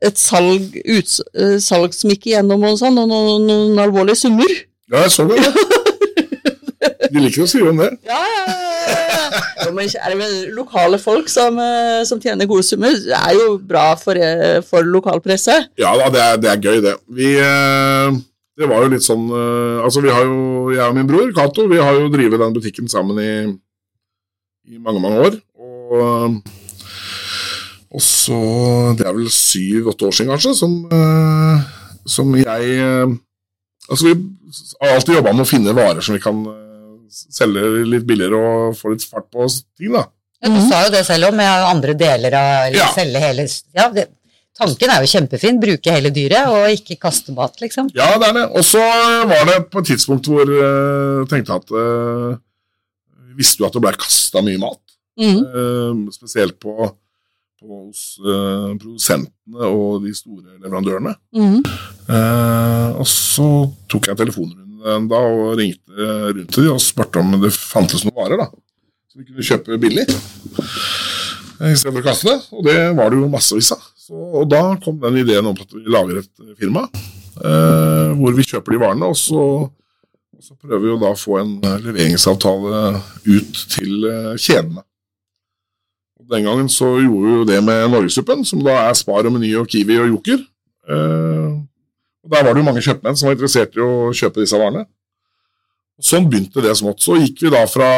et salg, eh, salg som gikk igjennom og sånn, og noen, noen alvorlige summer. ja, jeg så det. De liker å skrive om det. Ja, ja, ja. Jo, men lokale folk som, eh, som tjener gode summer? Er jo bra for, eh, for lokalpresse. Ja da, det er, det er gøy, det. Vi, eh, det var jo litt sånn Altså, vi har jo, jeg og min bror Cato, vi har jo drevet den butikken sammen i, i mange, mange år. Og, og så Det er vel syv-åtte år siden, kanskje, som, som jeg Altså, vi har alltid jobba med å finne varer som vi kan selge litt billigere og få litt fart på ting, da. Ja, du sa jo det selv òg, med andre deler av eller Ja. selge hele ja, det, Tanken er jo kjempefin, bruke hele dyret og ikke kaste mat, liksom. Ja, det er det. Og så var det på et tidspunkt hvor jeg tenkte at uh, visste jo at det ble kasta mye mat. Mm. Uh, spesielt på, på hos eh, produsentene og de store leverandørene. Mm. Eh, og så tok jeg telefonrunden en da ringte rundt til de og spurte om det fantes noen varer da, som vi kunne kjøpe billig. Istedenfor å kaste det, og det var det jo massevis av. Og da kom den ideen om at vi lager et firma eh, hvor vi kjøper de varene, og så, så prøver vi jo da å få en eh, leveringsavtale ut til eh, kjedene. Og Den gangen så gjorde vi jo det med Norgessuppen, som da er Spar og Meny og Kiwi og Joker. Eh, og Der var det jo mange kjøpmenn som var interessert i å kjøpe disse varene. Sånn begynte det smått. Så gikk vi da fra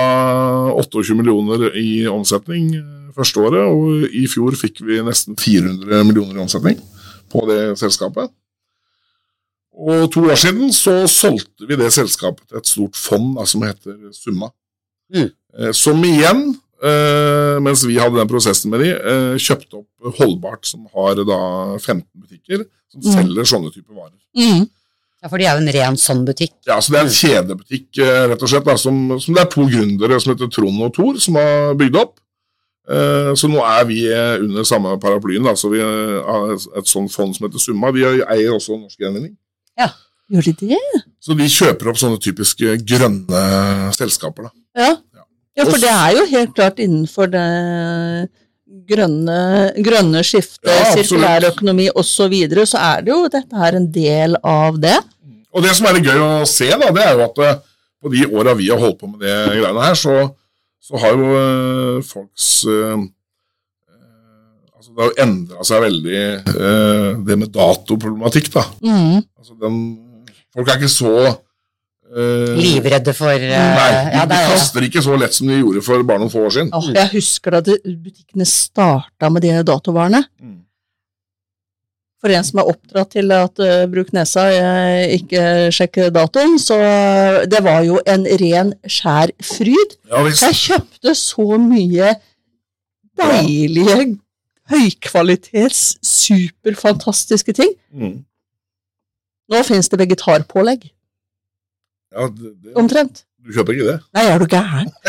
28 millioner i omsetning eh, første året, og i fjor fikk vi nesten 400 millioner i omsetning på det selskapet. Og to år siden så solgte vi det selskapet til et stort fond da, som heter Summa. Mm. Eh, Som igjen, mens vi hadde den prosessen med de, eh, kjøpte opp Holdbart, som har da 15 butikker som Mm. selger sånne typer varer. Mm. Ja, For de er jo en ren sånn butikk. Ja, så Det er en kjedebutikk eh, rett og slett, da, som, som det er to gründere som heter Trond og Thor, som har bygd opp. Eh, Så nå er vi eh, under samme paraplyen. da, så Vi eh, har et sånt fond som heter Summa. De eier også Norsk Gjenvinning. Gjør de det? Så de kjøper opp sånne typiske grønne selskaper. da. Ja. Ja. for det er jo helt klart innenfor det grønne, grønne skiftet, Ja, sirkulær økonomi osv., så, videre, så er det jo dette her en del av det. Og det som er gøy å se, da, det er jo at eh, på de åra vi har holdt på med det greiene her, så, så har jo eh, folks eh, Altså, det har jo endra seg veldig, øh, det med datoproblematikk, da. Mm. Altså, den, folk er ikke så eh, Livredde for uh, Nei, de, ja, de er, kaster ikke så lett som de gjorde for bare noen få år siden. Oh, jeg husker da butikkene starta med de datovarene. Mm. For en som er oppdratt til at uh, bruk nesa, ikke sjekke datoen, så det var jo en ren, skjær fryd. Ja. Jeg kjøpte så mye deilige, høykvalitets, superfantastiske ting. Mm. Nå finnes det vegetarpålegg, Ja, det, det, omtrent. du kjøper ikke det? Nei, er du gæren?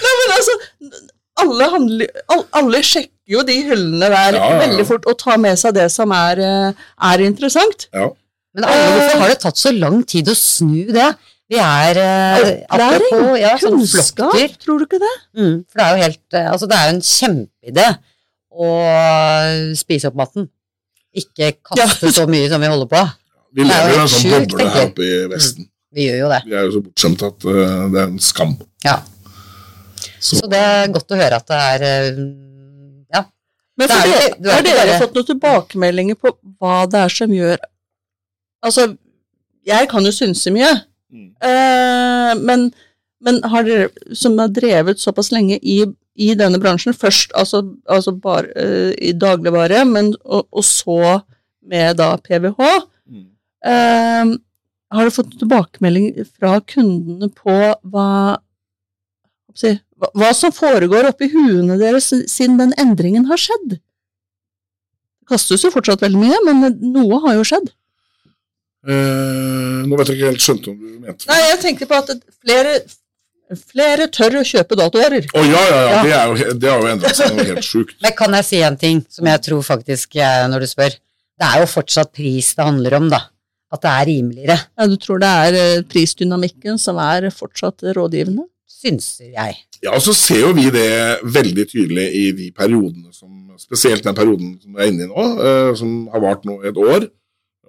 Nei, men altså, alle, handler, alle sjekker jo de hyllene der Ja, ja, ja. veldig fort og tar med seg det som er, eh, er interessant. Ja. men alle, hvorfor har det tatt så lang tid å snu det? Vi er eh, Opplæring, apropos, ja, sånn Kunnskap, tror du ikke det? Mm, for det er jo helt eh, Altså, det er jo en kjempeidé å spise opp maten. Ikke kaste Ja. så mye som vi holder på. Vi Det er jo lever i en sånn sjukt, boble her oppe i Vesten. Vi gjør jo det. Vi er jo så bortskjemte at uh, det er en skam. Ja. Så, Så det er godt å høre at det er uh, Ja. Men Det er er har dere bare- fått noen tilbakemeldinger på hva det er som gjør Altså, jeg kan jo synse mye, Mm. uh, men, men har dere som har drevet såpass lenge i, i denne bransjen, først altså, altså bare uh, i dagligvare, men, og, og så med da PVH, Mm. Uh, har du fått tilbakemelding fra kundene på hva hva si, hva, hva som foregår oppi huene deres siden den endringen har skjedd? Det kastes jo fortsatt veldig mye, men noe har jo skjedd. Eh, nå vet jeg ikke helt skjønte om du mente Nei, jeg tenkte på at flere, flere tør å kjøpe datovarer. Å ja, ja, ja, Ja. det, er jo, det har jo endret seg noe helt sjukt. Men kan jeg si en ting som jeg tror faktisk eh, når du spør? Det er jo fortsatt pris det handler om, da. At det er rimeligere, Ja, du tror det er eh, prisdynamikken som er fortsatt rådgivende? synser jeg. Ja, og så ser jo vi det veldig tydelig i de periodene som Spesielt den perioden som vi er inne i nå, eh, som har vart nå et år,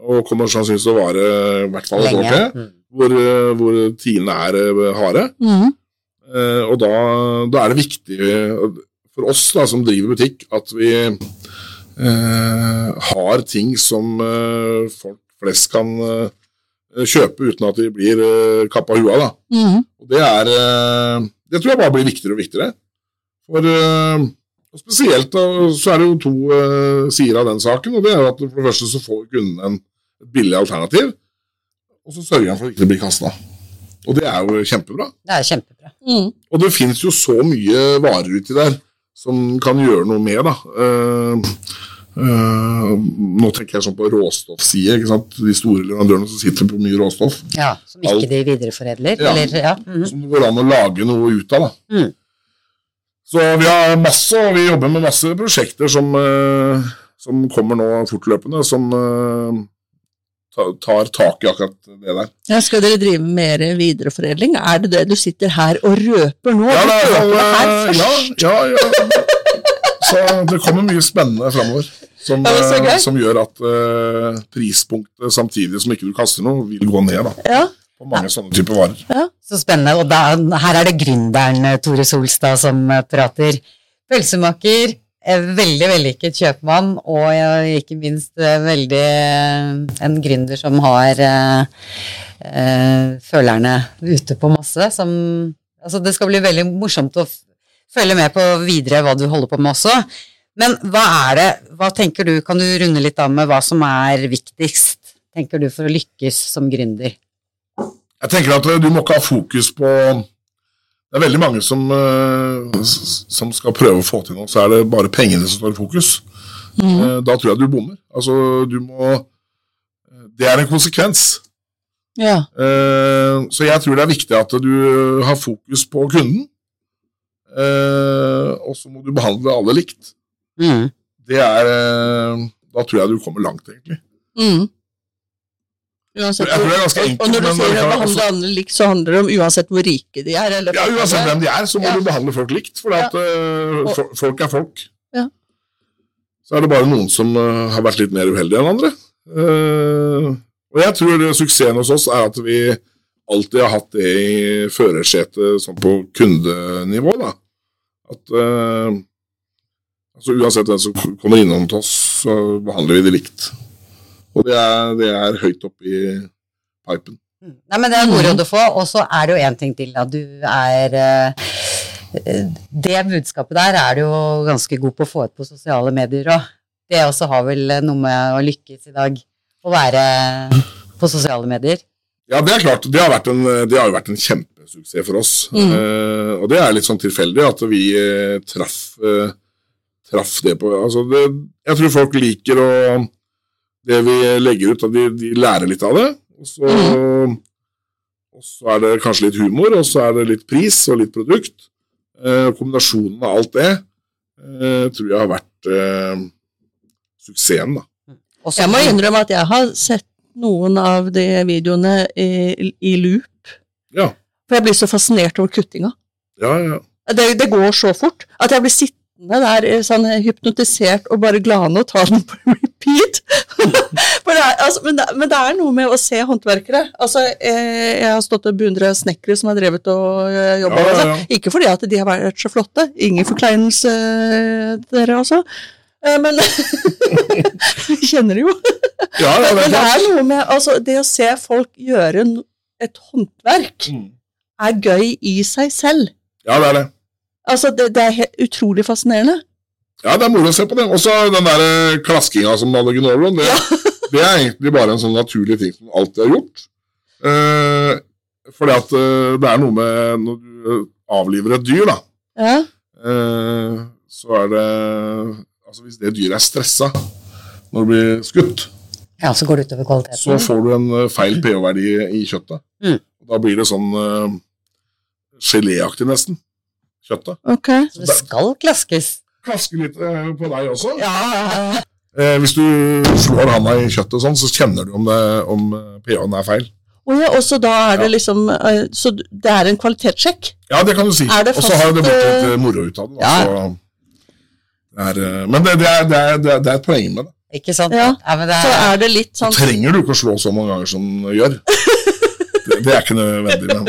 og kommer sannsynligvis til å vare i hvert fall et år til, Mm. Hvor, eh, hvor tidene er eh, harde. Mm. Eh, og da, da er det viktig eh, for oss da, som driver butikk, at vi eh, har ting som eh, folk flest kan kjøpe uten at de blir eh, kappa hua. da. Mm. Og det er Det tror jeg bare blir viktigere og viktigere. For Og Spesielt så er det jo to sider av den saken. og det er at For det første så får kunden en billig alternativ, og så sørger han for at det ikke blir kasta. Og det er jo kjempebra. Det er kjempebra. Mm. Og det fins jo så mye varer uti der som kan gjøre noe med, da. Uh, uh, nå tenker jeg sånn på råstoffside, ikke sant. De store leverandørene som sitter på mye råstoff. Ja, Som Alt. ikke de videreforedler. Ja. Eller, ja. Mm. Som det går an å lage noe ut av, da. Mm. Så vi har masse, og vi jobber med masse prosjekter som, uh, som kommer nå fortløpende, som tar tak i akkurat det der. Ja, skal dere drive mer videreforedling? Er det det du sitter her og røper nå? Ja, er, i røper eh, ja, ja, ja. Så det kommer mye spennende framover. Som, Ja, eh, som gjør at uh, prispunktet, samtidig som ikke du kaster noe, vil gå ned da, Ja, på mange sånne typer varer. Så spennende. Og da, her er det gründeren Tore Solstad som prater. Pølsemaker, veldig vellykket kjøpmann, og ikke minst eh, veldig eh, en gründer som har eh, eh, følerne ute på masse. Som, altså det skal bli veldig morsomt å følge med på videre hva du holder på med også. Men hva er det, hva tenker du, kan du runde litt av med hva som er viktigst, tenker du, for å lykkes som gründer? Jeg tenker at du må ikke ha fokus på Det er veldig mange som, eh, som skal prøve å få til noe, så er det bare pengene som står i fokus. Eh, Da tror jeg du bommer. Altså, du må eh, Det er en konsekvens. ja. Så jeg tror det er viktig at du har fokus på kunden. Og så må du behandle alle likt. Mm. Det er Da tror jeg du kommer langt, egentlig. Mm. Uansett, Jeg tror det er ganske enkelt, Og når du sier å behandle andre likt, så handler det om uansett hvor rike de er. Eller Ja, Uansett hvem de er, så må Ja. du behandle folk likt. For at, uh, folk er folk. Ja. Så er det bare noen som uh, har vært litt mer uheldige enn andre. Uh, og jeg tror suksessen hos oss er at vi alltid har hatt det i førersetet sånn på kundenivå. da. At altså Uansett hvem som kommer innom til oss, så behandler vi det likt. Og det er, det er høyt oppe i pipen. Nei, men det er moro å få, og så er det jo en ting til, at du er eh, Det budskapet der er du jo ganske god på å få ut på sosiale medier òg. Det også har vel noe med å lykkes i dag, å være på sosiale medier. Ja, det er klart. Det har, vært en, det har jo vært en kjempesuksess for oss. Mm. Eh, og det er litt sånn tilfeldig at vi eh, traff, eh, traff det på altså det, Jeg tror folk liker å Det vi legger ut, at de, de lærer litt av det. Og så, og så er det kanskje litt humor, og så er det litt pris og litt produkt. Eh, kombinasjonen av alt det eh, tror jeg har vært eh, suksessen, da. Og Jeg må innrømme at jeg har sett noen av de videoene i, i loop, Ja, for jeg blir så fascinert over kuttinga. ja, ja. Det, det går så fort at jeg blir sittende der eh, sånn hypnotisert og bare glane og ta den på repeat. Det er, altså, men, det, men det er noe med å se håndverkere. Altså, eh, jeg har stått og beundret snekkere som har drevet og eh, jobba. Ja, ja, Altså. ja. Ikke fordi at de har vært så flotte. Ingen forkleinelse eh, dere, altså. Eh, Men Vi kjenner det jo. det Men det er noe med altså, det å se folk gjøre et håndverk, Mm. er gøy i seg selv. Ja, det er det. Altså, det, det er helt utrolig fascinerende. Ja, det er moro å se på det. Også den der eh, klaskinga som alle gnåler om, det, det er egentlig bare en sånn naturlig ting som alltid har gjort. Eh, fordi at eh, det er noe med når du eh, avliver et dyr, da, Ja. eh, så er det Altså hvis det dyret er stressa når det blir skutt, Ja, så går det utover så får du en feil pH-verdi i kjøttet. Mm. Da blir det sånn uh, geléaktig nesten, kjøttet. Ok. Så det skal klaskes. Klaske litt eh, på deg også. Ja, Eh, hvis du slår handa i kjøttet sånn, så kjenner du om, det, om eh, pH-en er feil. Oh ja, også da er det liksom eh, Så det er en kvalitetssjekk? Ja, det kan du si. Er Og så har det blitt litt eh, eh, moro ut av det. Ja. så er, eh, men det, det, er, det, er, det er- er et poeng med det. Ikke sant? Ja. men det Så er, er det litt sånn trenger du ikke å slå så mange ganger som du gjør. Det, er ikke nødvendig. Men,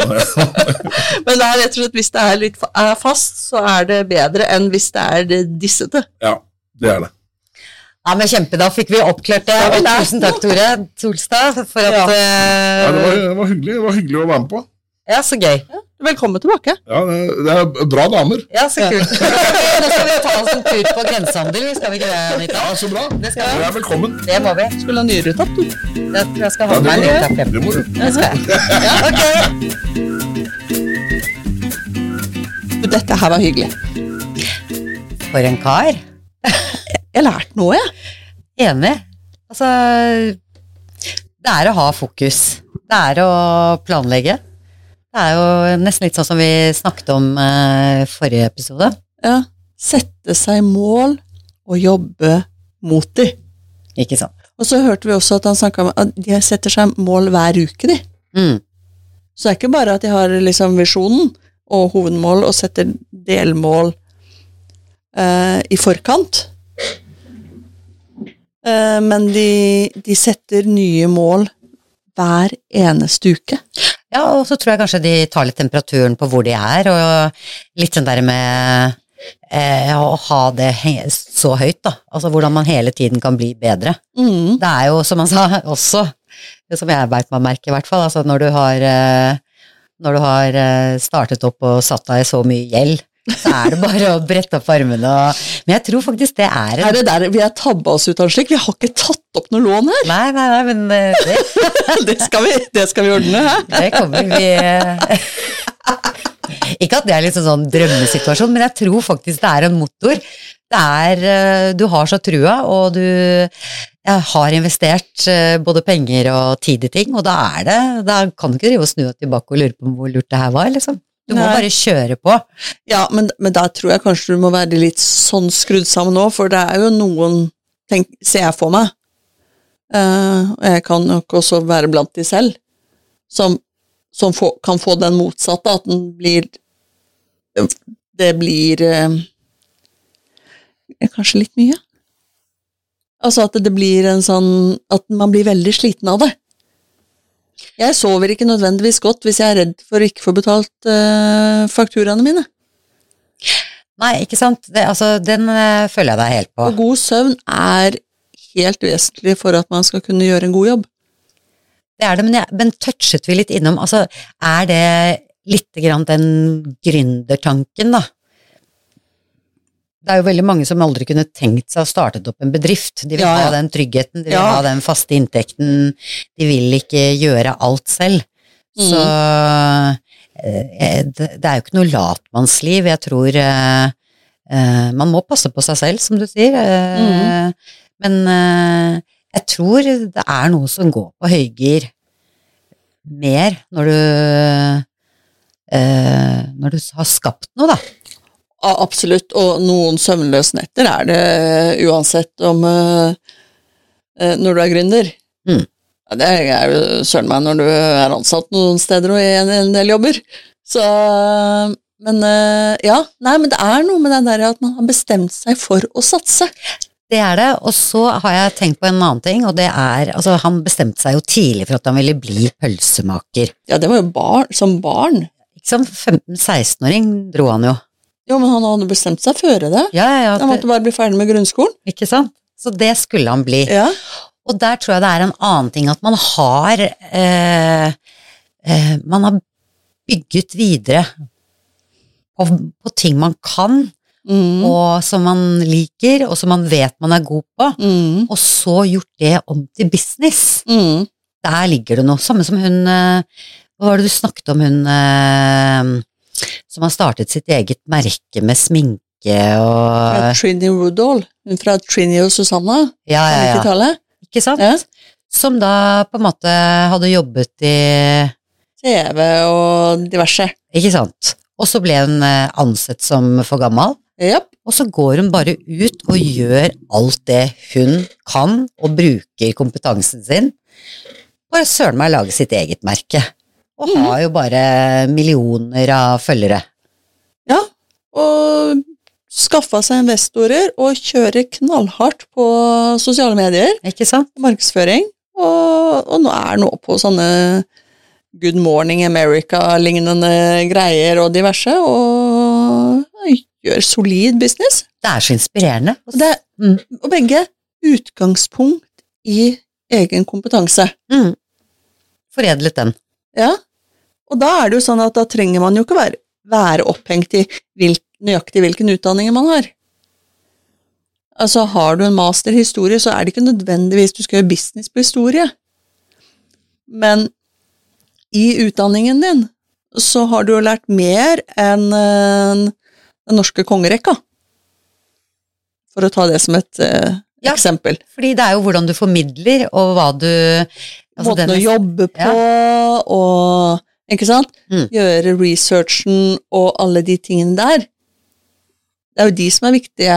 Men det er rett og slett hvis det er litt er fast, så er det bedre enn hvis det er det dissete. ja, det er det. ja, men kjempe, da fikk vi oppklart det. Ja, vi tusen takk, Tore Solstad, for at Ja. Ja, det, var, det var hyggelig det var hyggelig å være med på. Ja, så gøy. Velkommen tilbake. Ja, det, er bra damer. Ja, så kult. Nå skal vi ta oss en tur på grensehandel, skal vi ikke det, Anita? Ja, så bra. Det skal vi. Du er velkommen. Det må vi. Skulle ha nyretapp, du. Jeg tror jeg skal ha ja, meg en liten du. Det må du. Det skal jeg. Ja, ok. Dette her var hyggelig. For en kar. Jeg lærte noe, jeg. Enig. Altså, det er å ha fokus. Det er å planlegge. Det er jo nesten litt sånn som vi snakket om eh, forrige episode. Ja. Sette seg mål og jobbe mot de. Ikke sant? Og så hørte vi også at han snakka om at de setter seg mål hver uke, de. Mm. Så det er ikke bare at de har liksom visjonen og hovedmål og setter delmål eh, i forkant. Eh, men de, de setter nye mål hver eneste uke. Ja, og så tror jeg kanskje de tar litt temperaturen på hvor de er, og litt sånn der med eh, å ha det så høyt, da. Altså hvordan man hele tiden kan bli bedre. Mm. Det er jo, som han sa, også, det som jeg beit meg merke i hvert fall, altså når du har, eh, når du har eh, startet opp og satt deg i så mye gjeld, så er det bare å brette opp armene og Men jeg tror faktisk det er Er det der vi har tabba oss ut av en slik? Vi har ikke tatt opp noe lån her! Nei, nei, nei, men eh, det, Det skal vi, det skal vi ordne, hæ? det kommer vi eh, Ikke at det er liksom sånn drømmesituasjon, men jeg tror faktisk det er en motor. Det er eh, Du har så trua, og du har investert både penger og tid i ting, og da er det Da kan du ikke drive og snu deg tilbake og lure på hvor lurt det her var, liksom. Du må Nei. bare kjøre på. Ja, men, men da tror jeg kanskje du må være litt sånn skrudd sammen nå, for det er jo noen, tenk, ser jeg for meg, og jeg kan nok også være blant de selv, som, som få, kan få den motsatte, at den blir Det blir uh, Kanskje litt mye? Altså at det blir en sånn At man blir veldig sliten av det. Jeg sover ikke nødvendigvis godt hvis jeg er redd for å ikke få betalt uh, fakturaene mine. Nei, ikke sant. Det, altså, den uh, føler jeg deg helt på. Og god søvn er helt vesentlig for at man skal kunne gjøre en god jobb. Det er det, men, jeg, men touchet vi litt innom Altså, er det lite grann den gründertanken, da? Det er jo veldig mange som aldri kunne tenkt seg å starte opp en bedrift. De vil Ja, ja. ha den tryggheten, de vil Ja. ha den faste inntekten, de vil ikke gjøre alt selv. Så eh, det, det er jo ikke noe latmannsliv. Jeg tror eh, eh, man må passe på seg selv, som du sier. Mm. Men eh, jeg tror det er noe som går på høygir mer når du eh, Når du har skapt noe, da. Absolutt, og noen søvnløse netter er det uansett om eh, eh, Når du er gründer. Mm. Det er jo søren meg når du er ansatt noen steder og i en, del jobber. Så Men eh, ja, nei, men det er noe med det der at man har bestemt seg for å satse. Det er det. Og så har jeg tenkt på en annen ting, og det er Altså, han bestemte seg jo tidlig for at han ville bli pølsemaker. Ja, det var jo barn, som barn. Ikke sant? 15-16-åring dro han jo. Jo, men han hadde bestemt seg før det. Ja, ja. Han måtte bare bli ferdig med grunnskolen. Ikke sant? Så det skulle han bli. Ja. Og der tror jeg det er en annen ting at man har eh, eh, Man har bygget videre på, på ting man kan, Mm. og som man liker, og som man vet man er god på, Mm. og så gjort det om til business. Mm. Der ligger det noe. Samme som hun eh, Hva var det du snakket om, hun eh, som har startet sitt eget merke med sminke Fra og Trini Woodall. Hun fra Trini og Susanna Ja, ja, ja, ja. 90-tallet. Ikke sant? Ja. Som da på en måte hadde jobbet i TV og diverse. Ikke sant? Og så ble hun eh, ansett som for gammel, Yep. og så går hun bare ut og gjør alt det hun kan, og bruker kompetansen sin. Bare søren meg lage sitt eget merke. Og Mhm. har jo bare millioner av følgere. Ja. Og skaffa seg investorer og kjører knallhardt på sosiale medier. Ikke sant? Markedsføring. Og, og nå er nå på sånne Good Morning America-lignende greier og diverse, og gjør solid business. Det er så inspirerende. Og, det, Mm. og begge utgangspunkt i egen kompetanse. Mm. Foredlet den. Ja. Og da er det jo sånn at da trenger man jo ikke være, være opphengt i hvil, nøyaktig hvilken utdanning man har. Altså, har du en master i historie, så er det ikke nødvendigvis du skal gjøre business på historie. Men i utdanningen din så har du jo lært mer enn den norske kongerekka. For å ta det som et uh, Ja. eksempel. Fordi det er jo hvordan du formidler, og hva du altså Måten å jobbe på, og Ikke sant? Mm. Gjøre researchen og alle de tingene der. Det er jo de som er viktige.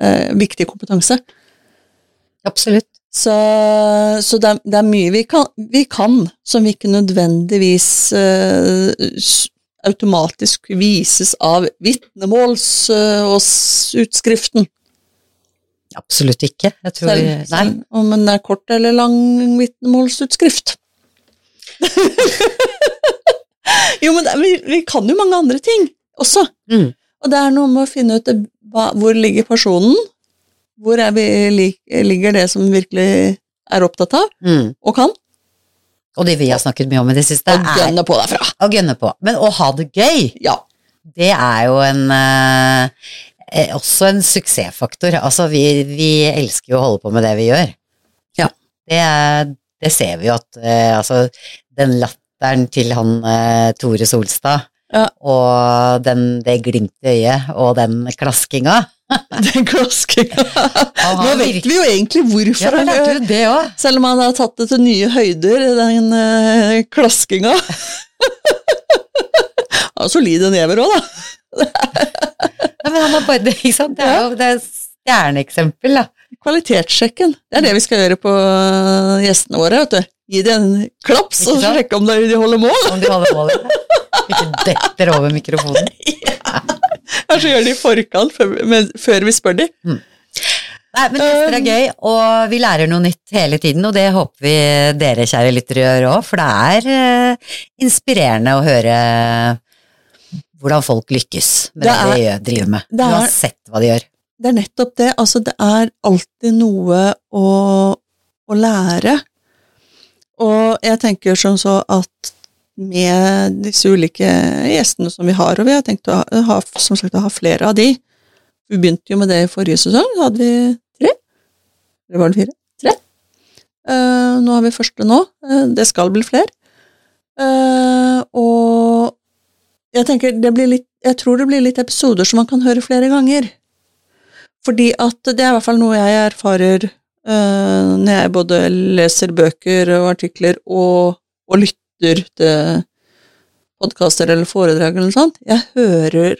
Eh, viktig kompetanse. Absolutt. Så, så det, er, det er mye vi kan, vi kan som vi ikke nødvendigvis eh, automatisk vises av vitnemåls- eh, og s- utskriften. Absolutt ikke. Jeg tror Selv, selv om den er kort eller lang vitnemålsutskrift. jo, men er- vi, vi kan jo mange andre ting også. Mm. Og det er noe med å finne ut hva, hvor ligger personen, hvor vi, lik- ligger det som virkelig er opptatt av Mm. og kan, Og det vi har snakket mye om i det siste, og er gønne på derfra. å gønne på. Men å ha det gøy, Ja. det er jo en eh, eh, også en suksessfaktor. Altså, vi, vi elsker jo å holde på med det vi gjør. Ja. Det, det ser vi jo at eh, altså, den latteren til han eh, Tore Solstad, Ja. og den, det glimtet i øyet, og den klaskinga Den klaskinga. Nå vet vi jo egentlig hvorfor ja, han gjør. Selv om han har tatt det til nye høyder, den uh, klaskinga. Han har solide never òg, da. Ja, men han er bare ikke sant? Det er jo det er stjerneeksempel, da. Kvalitetssjekken. Det er det vi skal gjøre på øh, gjestene våre. vet du. Gi dem en klaps og sjekke om de de holder mål. Om de holder mål, Ikke detter over mikrofonen. Kanskje gjør det i forkant, før, men, før vi spør de. Nei, men gjester er gøy, og vi lærer noe nytt hele tiden, og det håper vi dere, kjære lyttere, gjør òg, for det er uh, inspirerende å høre hvordan folk lykkes med det, Det er- de driver med, det er- uansett hva de gjør. Det er nettopp det. Altså, det er alltid noe å, å lære. Og jeg tenker som så at med disse ulike gjestene som vi har, og vi har tenkt å ha, ha, som sagt, å ha flere av de Vi begynte jo med det i forrige sesong, da hadde vi tre. Eller var det fire? Tre. Uh, nå har vi første nå. Uh, det skal bli flere. Uh, og jeg tenker det blir litt Jeg tror det blir litt episoder som man kan høre flere ganger. Fordi at det er i hvert fall noe jeg erfarer eh, når jeg både leser bøker og artikler og, og lytter til podkaster eller foredrag eller noe sånt. Jeg hører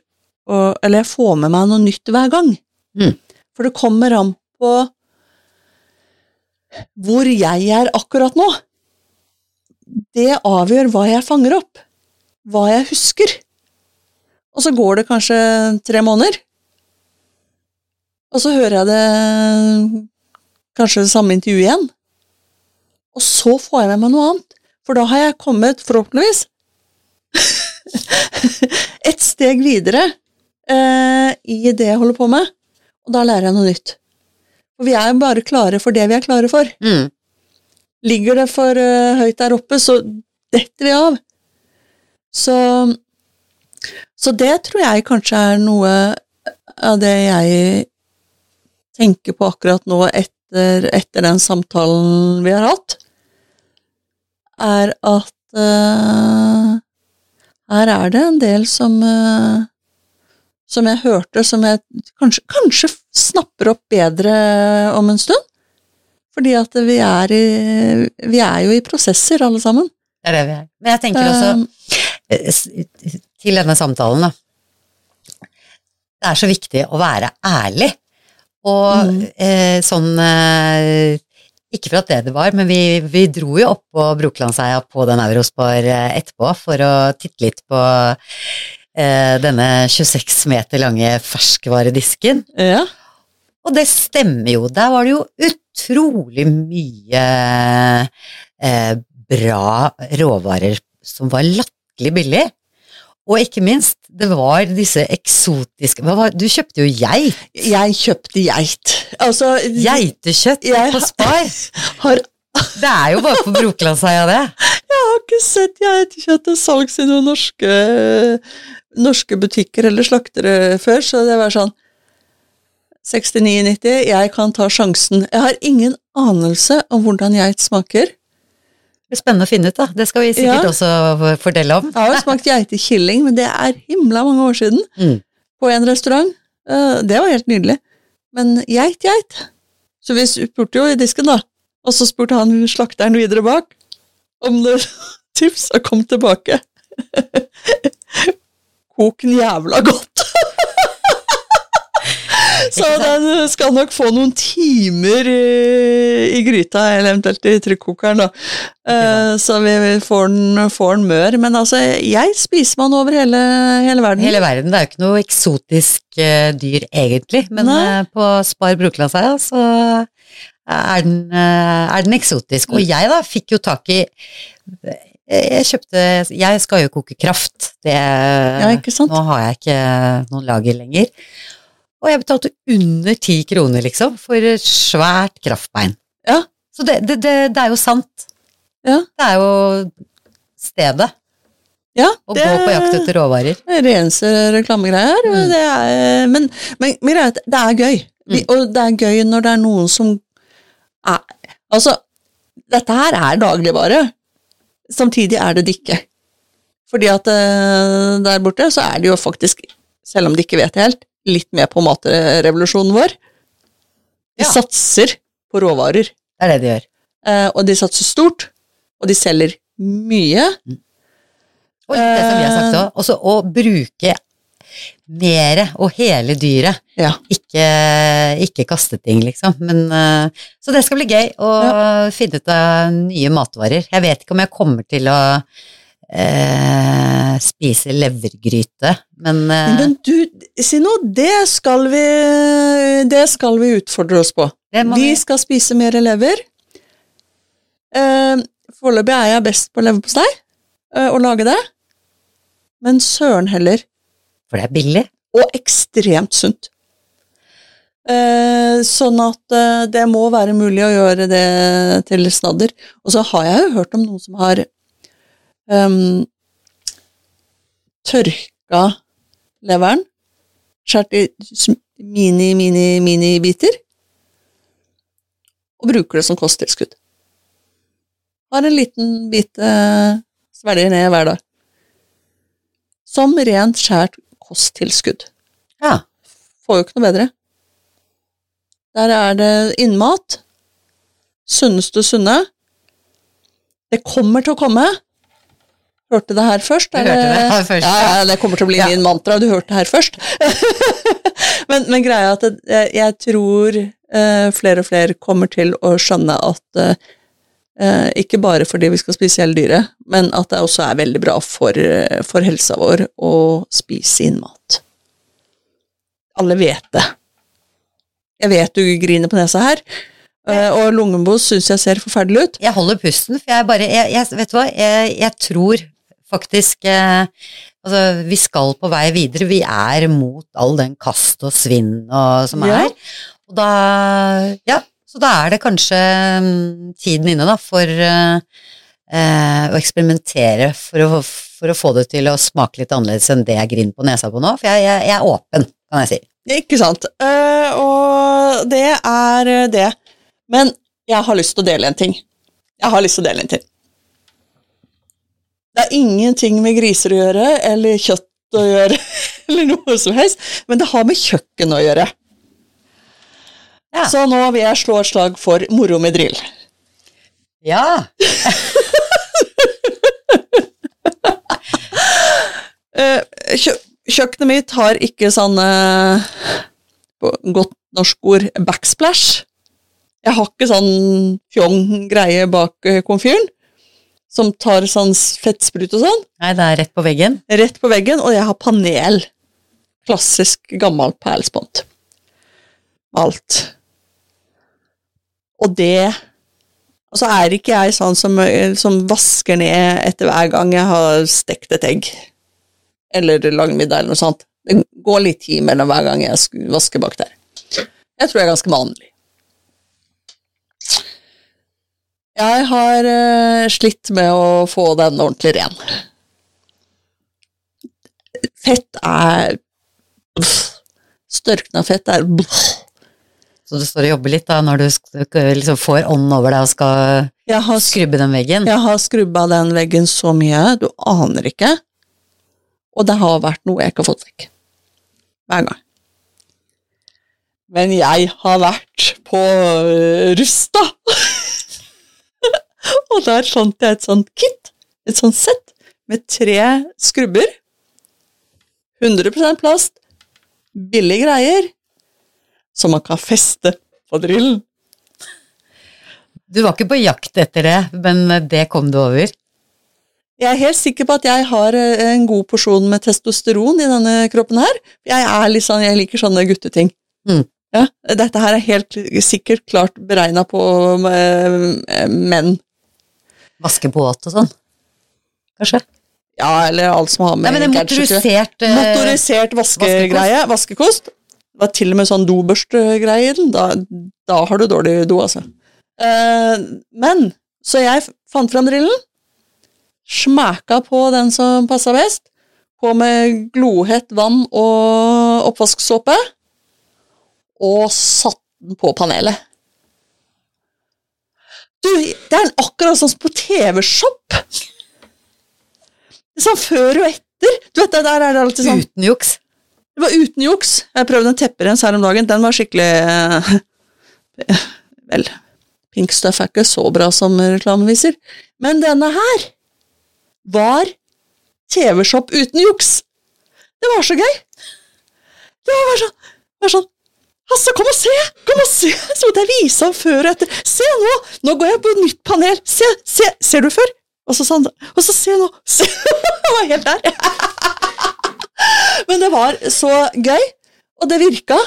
og, Eller jeg får med meg noe nytt hver gang. Mm. For det kommer an på hvor jeg er akkurat nå. Det avgjør hva jeg fanger opp. Hva jeg husker. Og så går det kanskje tre måneder. Og så hører jeg det kanskje det samme intervjuet igjen. Og så får jeg med meg noe annet. For da har jeg kommet, forhåpentligvis, et steg videre eh, i det jeg holder på med. Og da lærer jeg noe nytt. For vi er jo bare klare for det vi er klare for. Mm. Ligger det for uh, høyt der oppe, så detter vi av. Så, så det tror jeg kanskje er noe av det jeg tenker på akkurat nå etter, etter den samtalen vi har hatt, er at uh, her er det en del som uh, som jeg hørte, som jeg kanskje, kanskje snapper opp bedre om en stund. Fordi at vi er, i, vi er jo i prosesser, alle sammen. Det er det vi er. Men jeg tenker også Um, til denne samtalen, da. Det er så viktig å være ærlig. Og Mm. eh, sånn eh, Ikke for at det det var, men vi, vi dro jo opp på Brokelandseia på den Eurospar eh, etterpå for å titte litt på eh, denne 26 meter lange ferskvaredisken. ja. Og det stemmer jo. Der var det jo utrolig mye eh, bra råvarer som var latterlig billig. Og ikke minst, det var disse eksotiske var, Du kjøpte jo geit. Jeg kjøpte geit. Altså Geitekjøtt på Spar. har Det er jo bare på Brokelandsheia, det. Jeg har ikke sett geitekjøtt til salgs i noen norske, norske butikker eller slaktere før, så det var sånn 69,90, jeg kan ta sjansen. Jeg har ingen anelse om hvordan geit smaker. Det blir spennende å finne ut, da. Det skal vi sikkert Ja. også fortelle om. Jeg har jo smakt geitekilling, men det er himla mange år siden. Mm. På en restaurant. Eh, Det var helt nydelig. Men geit, geit. Så vi spurte jo i disken, da. Og så spurte han slakteren videre bak om det tips, og kom tilbake. Kok den jævla godt! Så den skal nok få noen timer i, i gryta, eller eventuelt i trykkokeren, da. Eh, så vi vi får den, får den mør. Men altså, jeg spiser man over hele, hele verden. Hele verden. Det er jo ikke noe eksotisk uh, dyr, egentlig. Men eh, på Spar Brokelandseia så er den, eh, er den eksotisk. Og jeg da fikk jo tak i eh, jeg kjøpte Jeg skal jo koke kraft. Det, Ja? Nå har jeg ikke noen lager lenger. Og jeg betalte under ti kroner, liksom, for svært kraftbein. Ja. Så det, det, det, det er jo sant. Ja. Det er jo stedet Ja, å gå på jakt etter råvarer. Det er eneste reklamegreier. Mm. Det er, men, men, men det er gøy. Mm. og det er gøy når det er noen som er Altså, dette her er dagligvare. Samtidig er det det ikke. Fordi at eh, der borte så er det jo faktisk, selv om de ikke vet det helt, litt med på matrevolusjonen vår. De Ja. satser på råvarer. Det er det de gjør. Eh, og de satser stort, og de selger mye. Og litt det som vi har sagt Eh. òg, også å bruke mere og hele dyret. Ja. Ikke, ikke kaste ting, liksom. Men, eh, så det skal bli gøy å finne ut av nye matvarer. Jeg vet ikke om jeg kommer til å eh, spise levergryte, men, eh, Men du, si noe, det skal vi Det skal vi utfordre oss på. Vi vi skal spise mer lever. Eh, Foreløpig er jeg best på leverpostei, eh, å lage det. Men søren heller. For det er billig. Og ekstremt sunt. Eh, sånn at eh, det må være mulig å gjøre det til snadder. Og så har jeg jo hørt om noen som har um, tørka leveren, skåret i mini, mini, mini-biter, og bruker det som kosttilskudd. Har en liten bit eh, svelger ned hver dag. Som rent skjært kosttilskudd. Ja. Får jo ikke noe bedre. Der er det innmat. Sunneste sunne. Det kommer til å komme. Hørte det her først? Du hørte det her først, Ja, ja, det kommer til å bli Ja. min mantra. Du hørte det her først. men, men greia er at jeg, jeg tror uh, flere og flere kommer til å skjønne at uh, ikke bare fordi vi skal spise hele dyret, men at det også er veldig bra for, for helsa vår å spise inn mat. Alle vet det. Jeg vet du griner på nesa her, eh, og lungebos syns jeg ser forferdelig ut. Jeg holder pusten, for jeg bare jeg, jeg, Vet du hva, jeg, jeg tror faktisk eh, Altså, vi skal på vei videre. Vi er mot all den kast og svinn og, som Ja. er. Og da Ja, så da er det kanskje mm, tiden inne, da, for eh, eh, å eksperimentere for å, for å få det til å smake litt annerledes enn det jeg griner på nesa på nå. For jeg, jeg, jeg er åpen, kan jeg si. Ikke sant. Uh, og det er det. Men jeg har lyst til å dele en ting. Jeg har lyst til å dele en ting. Det er ingenting med griser å gjøre, eller kjøtt å gjøre, eller noe som helst, men det har med kjøkken å gjøre. Ja. Så nå vil jeg slå et slag for moro med drill. Ja! Eh, kjø kjøkkenet mitt har ikke sånne godt norsk ord backsplash. Jeg har ikke sånn fjong greie bak eh, komfyren som tar sånn fettsprut og sånn. Nei, det er rett på veggen. Rett på veggen, og jeg har panel. Klassisk gammelt perlespont. Alt. Og det Og så er ikke jeg sånn som, som vasker ned etter hver gang jeg har stekt et egg. Eller lagd middag eller noe sånt. Det går litt tid mellom hver gang jeg vasker bak der. Jeg tror jeg er ganske vanlig. Jeg har eh, slitt med å få den ordentlig ren. Fett er. Størkna fett er Så du står og jobber litt da, når du liksom får ånden over deg og skal har, skrubbe den veggen? jeg har skrubba den veggen så mye, du aner ikke. Og det har vært noe jeg ikke har fått vekk. Hver gang. Men jeg har vært på øh, Rusta! Og der fant jeg et sånt kit, et sånt sett, med tre skrubber. 100% plast, billige greier, som man kan feste på drillen. Du var ikke på jakt etter det, men det kom du over? Jeg er helt sikker på at jeg har eh, en god porsjon med testosteron i denne kroppen her. Jeg er sånn, jeg liker sånne gutteting. Mm. Ja, dette her er helt sikkert klart beregna på eh, menn. Vaske båt og sånn? Kanskje? Ja, eller alt som har Nei, med men det er motorisert uh, Motorisert vaskegreie. Vaskekost. Det var til og med sånn dobørstgreie i den. Da, da har du dårlig do, altså. Uh, men, så jeg fant fram drillen, smæka på den som passa best, på med glohett vann og oppvasksåpe, og satt den på panelet. Du, det er akkurat sånn som på TV-shop! Sånn før og etter. Du vet, Der er det alltid sånn Uten juks? det var uten juks. Jeg prøvde en tepperens her om dagen. Den var skikkelig eh, Vel, Pink Stuff er ikke så bra som reklamen viser. Men denne her var TV-shop uten juks. Det var så gøy. Det var sånn, var sånn Hasse, kom og se! Kom og se! Så måtte jeg vise ham før og etter. Se nå! Nå går jeg på et nytt panel. Se, se, ser du før? Og så sa han Og så se nå! Se! Jeg var helt der. Men det var så gøy, og det virka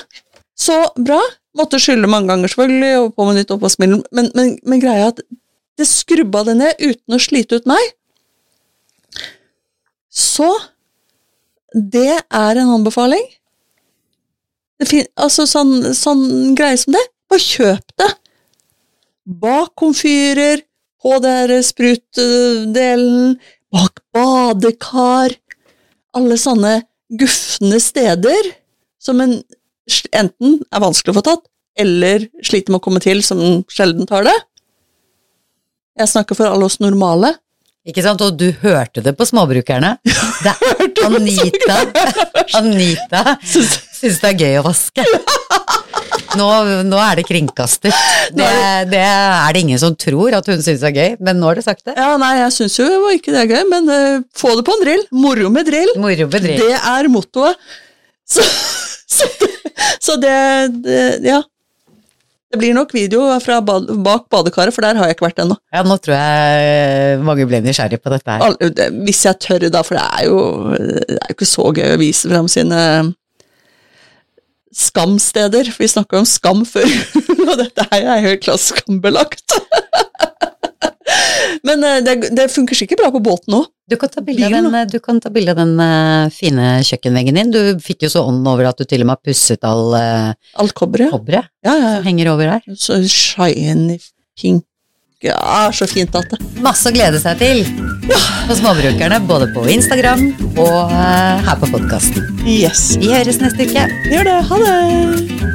så bra. Måtte skylde mange ganger, selvfølgelig, og på med nytt oppvaskmiddel, men, men, men greia at det skrubba det ned uten å slite ut meg. Så det er en anbefaling. Altså sånn, sånn greie som det. Bare kjøp det. Bak komfyrer, på der sprutdelen, bak badekar. Alle sånne gufne steder som en enten er vanskelig å få tatt, eller sliter med å komme til, som sjelden tar det. Jeg snakker for alle oss normale. Ikke sant? Og du hørte det på småbrukerne. Det er Anita, Anita syns det er gøy å vaske. Nå, nå er det kringkaster. Det, det er det ingen som tror at hun syns er gøy, men nå har du sagt det. Ja, nei, jeg syns jo ikke det er gøy, men uh, få det på en drill. Moro med drill. Moro bedrift. Det er mottoet. Så, så, det, så det, det Ja. Det blir nok video fra bak badekaret, for der har jeg ikke vært ennå. Ja, nå tror jeg mange ble nysgjerrig på dette her. Al- Hvis jeg tør, da, for det er jo, det er jo ikke så gøy å vise fram sine skamsteder. Vi snakka om skam før, og dette her er helt klart skambelagt. Men eh, det, det funker sikkert bra på båten òg. Du kan ta bilde av den, du kan ta bilde av den eh, fine kjøkkenveggen din. Du fikk jo så ånden over at du til og med har pusset all Alt kobberet. Kobber, Ja, ja, som henger over ja. Så shiny pink. Ja, så fint at det. Masse å glede seg til på Småbrukerne, både på Instagram og eh, her på podkasten. Yes. Vi høres neste uke. Gjør det. Ha det.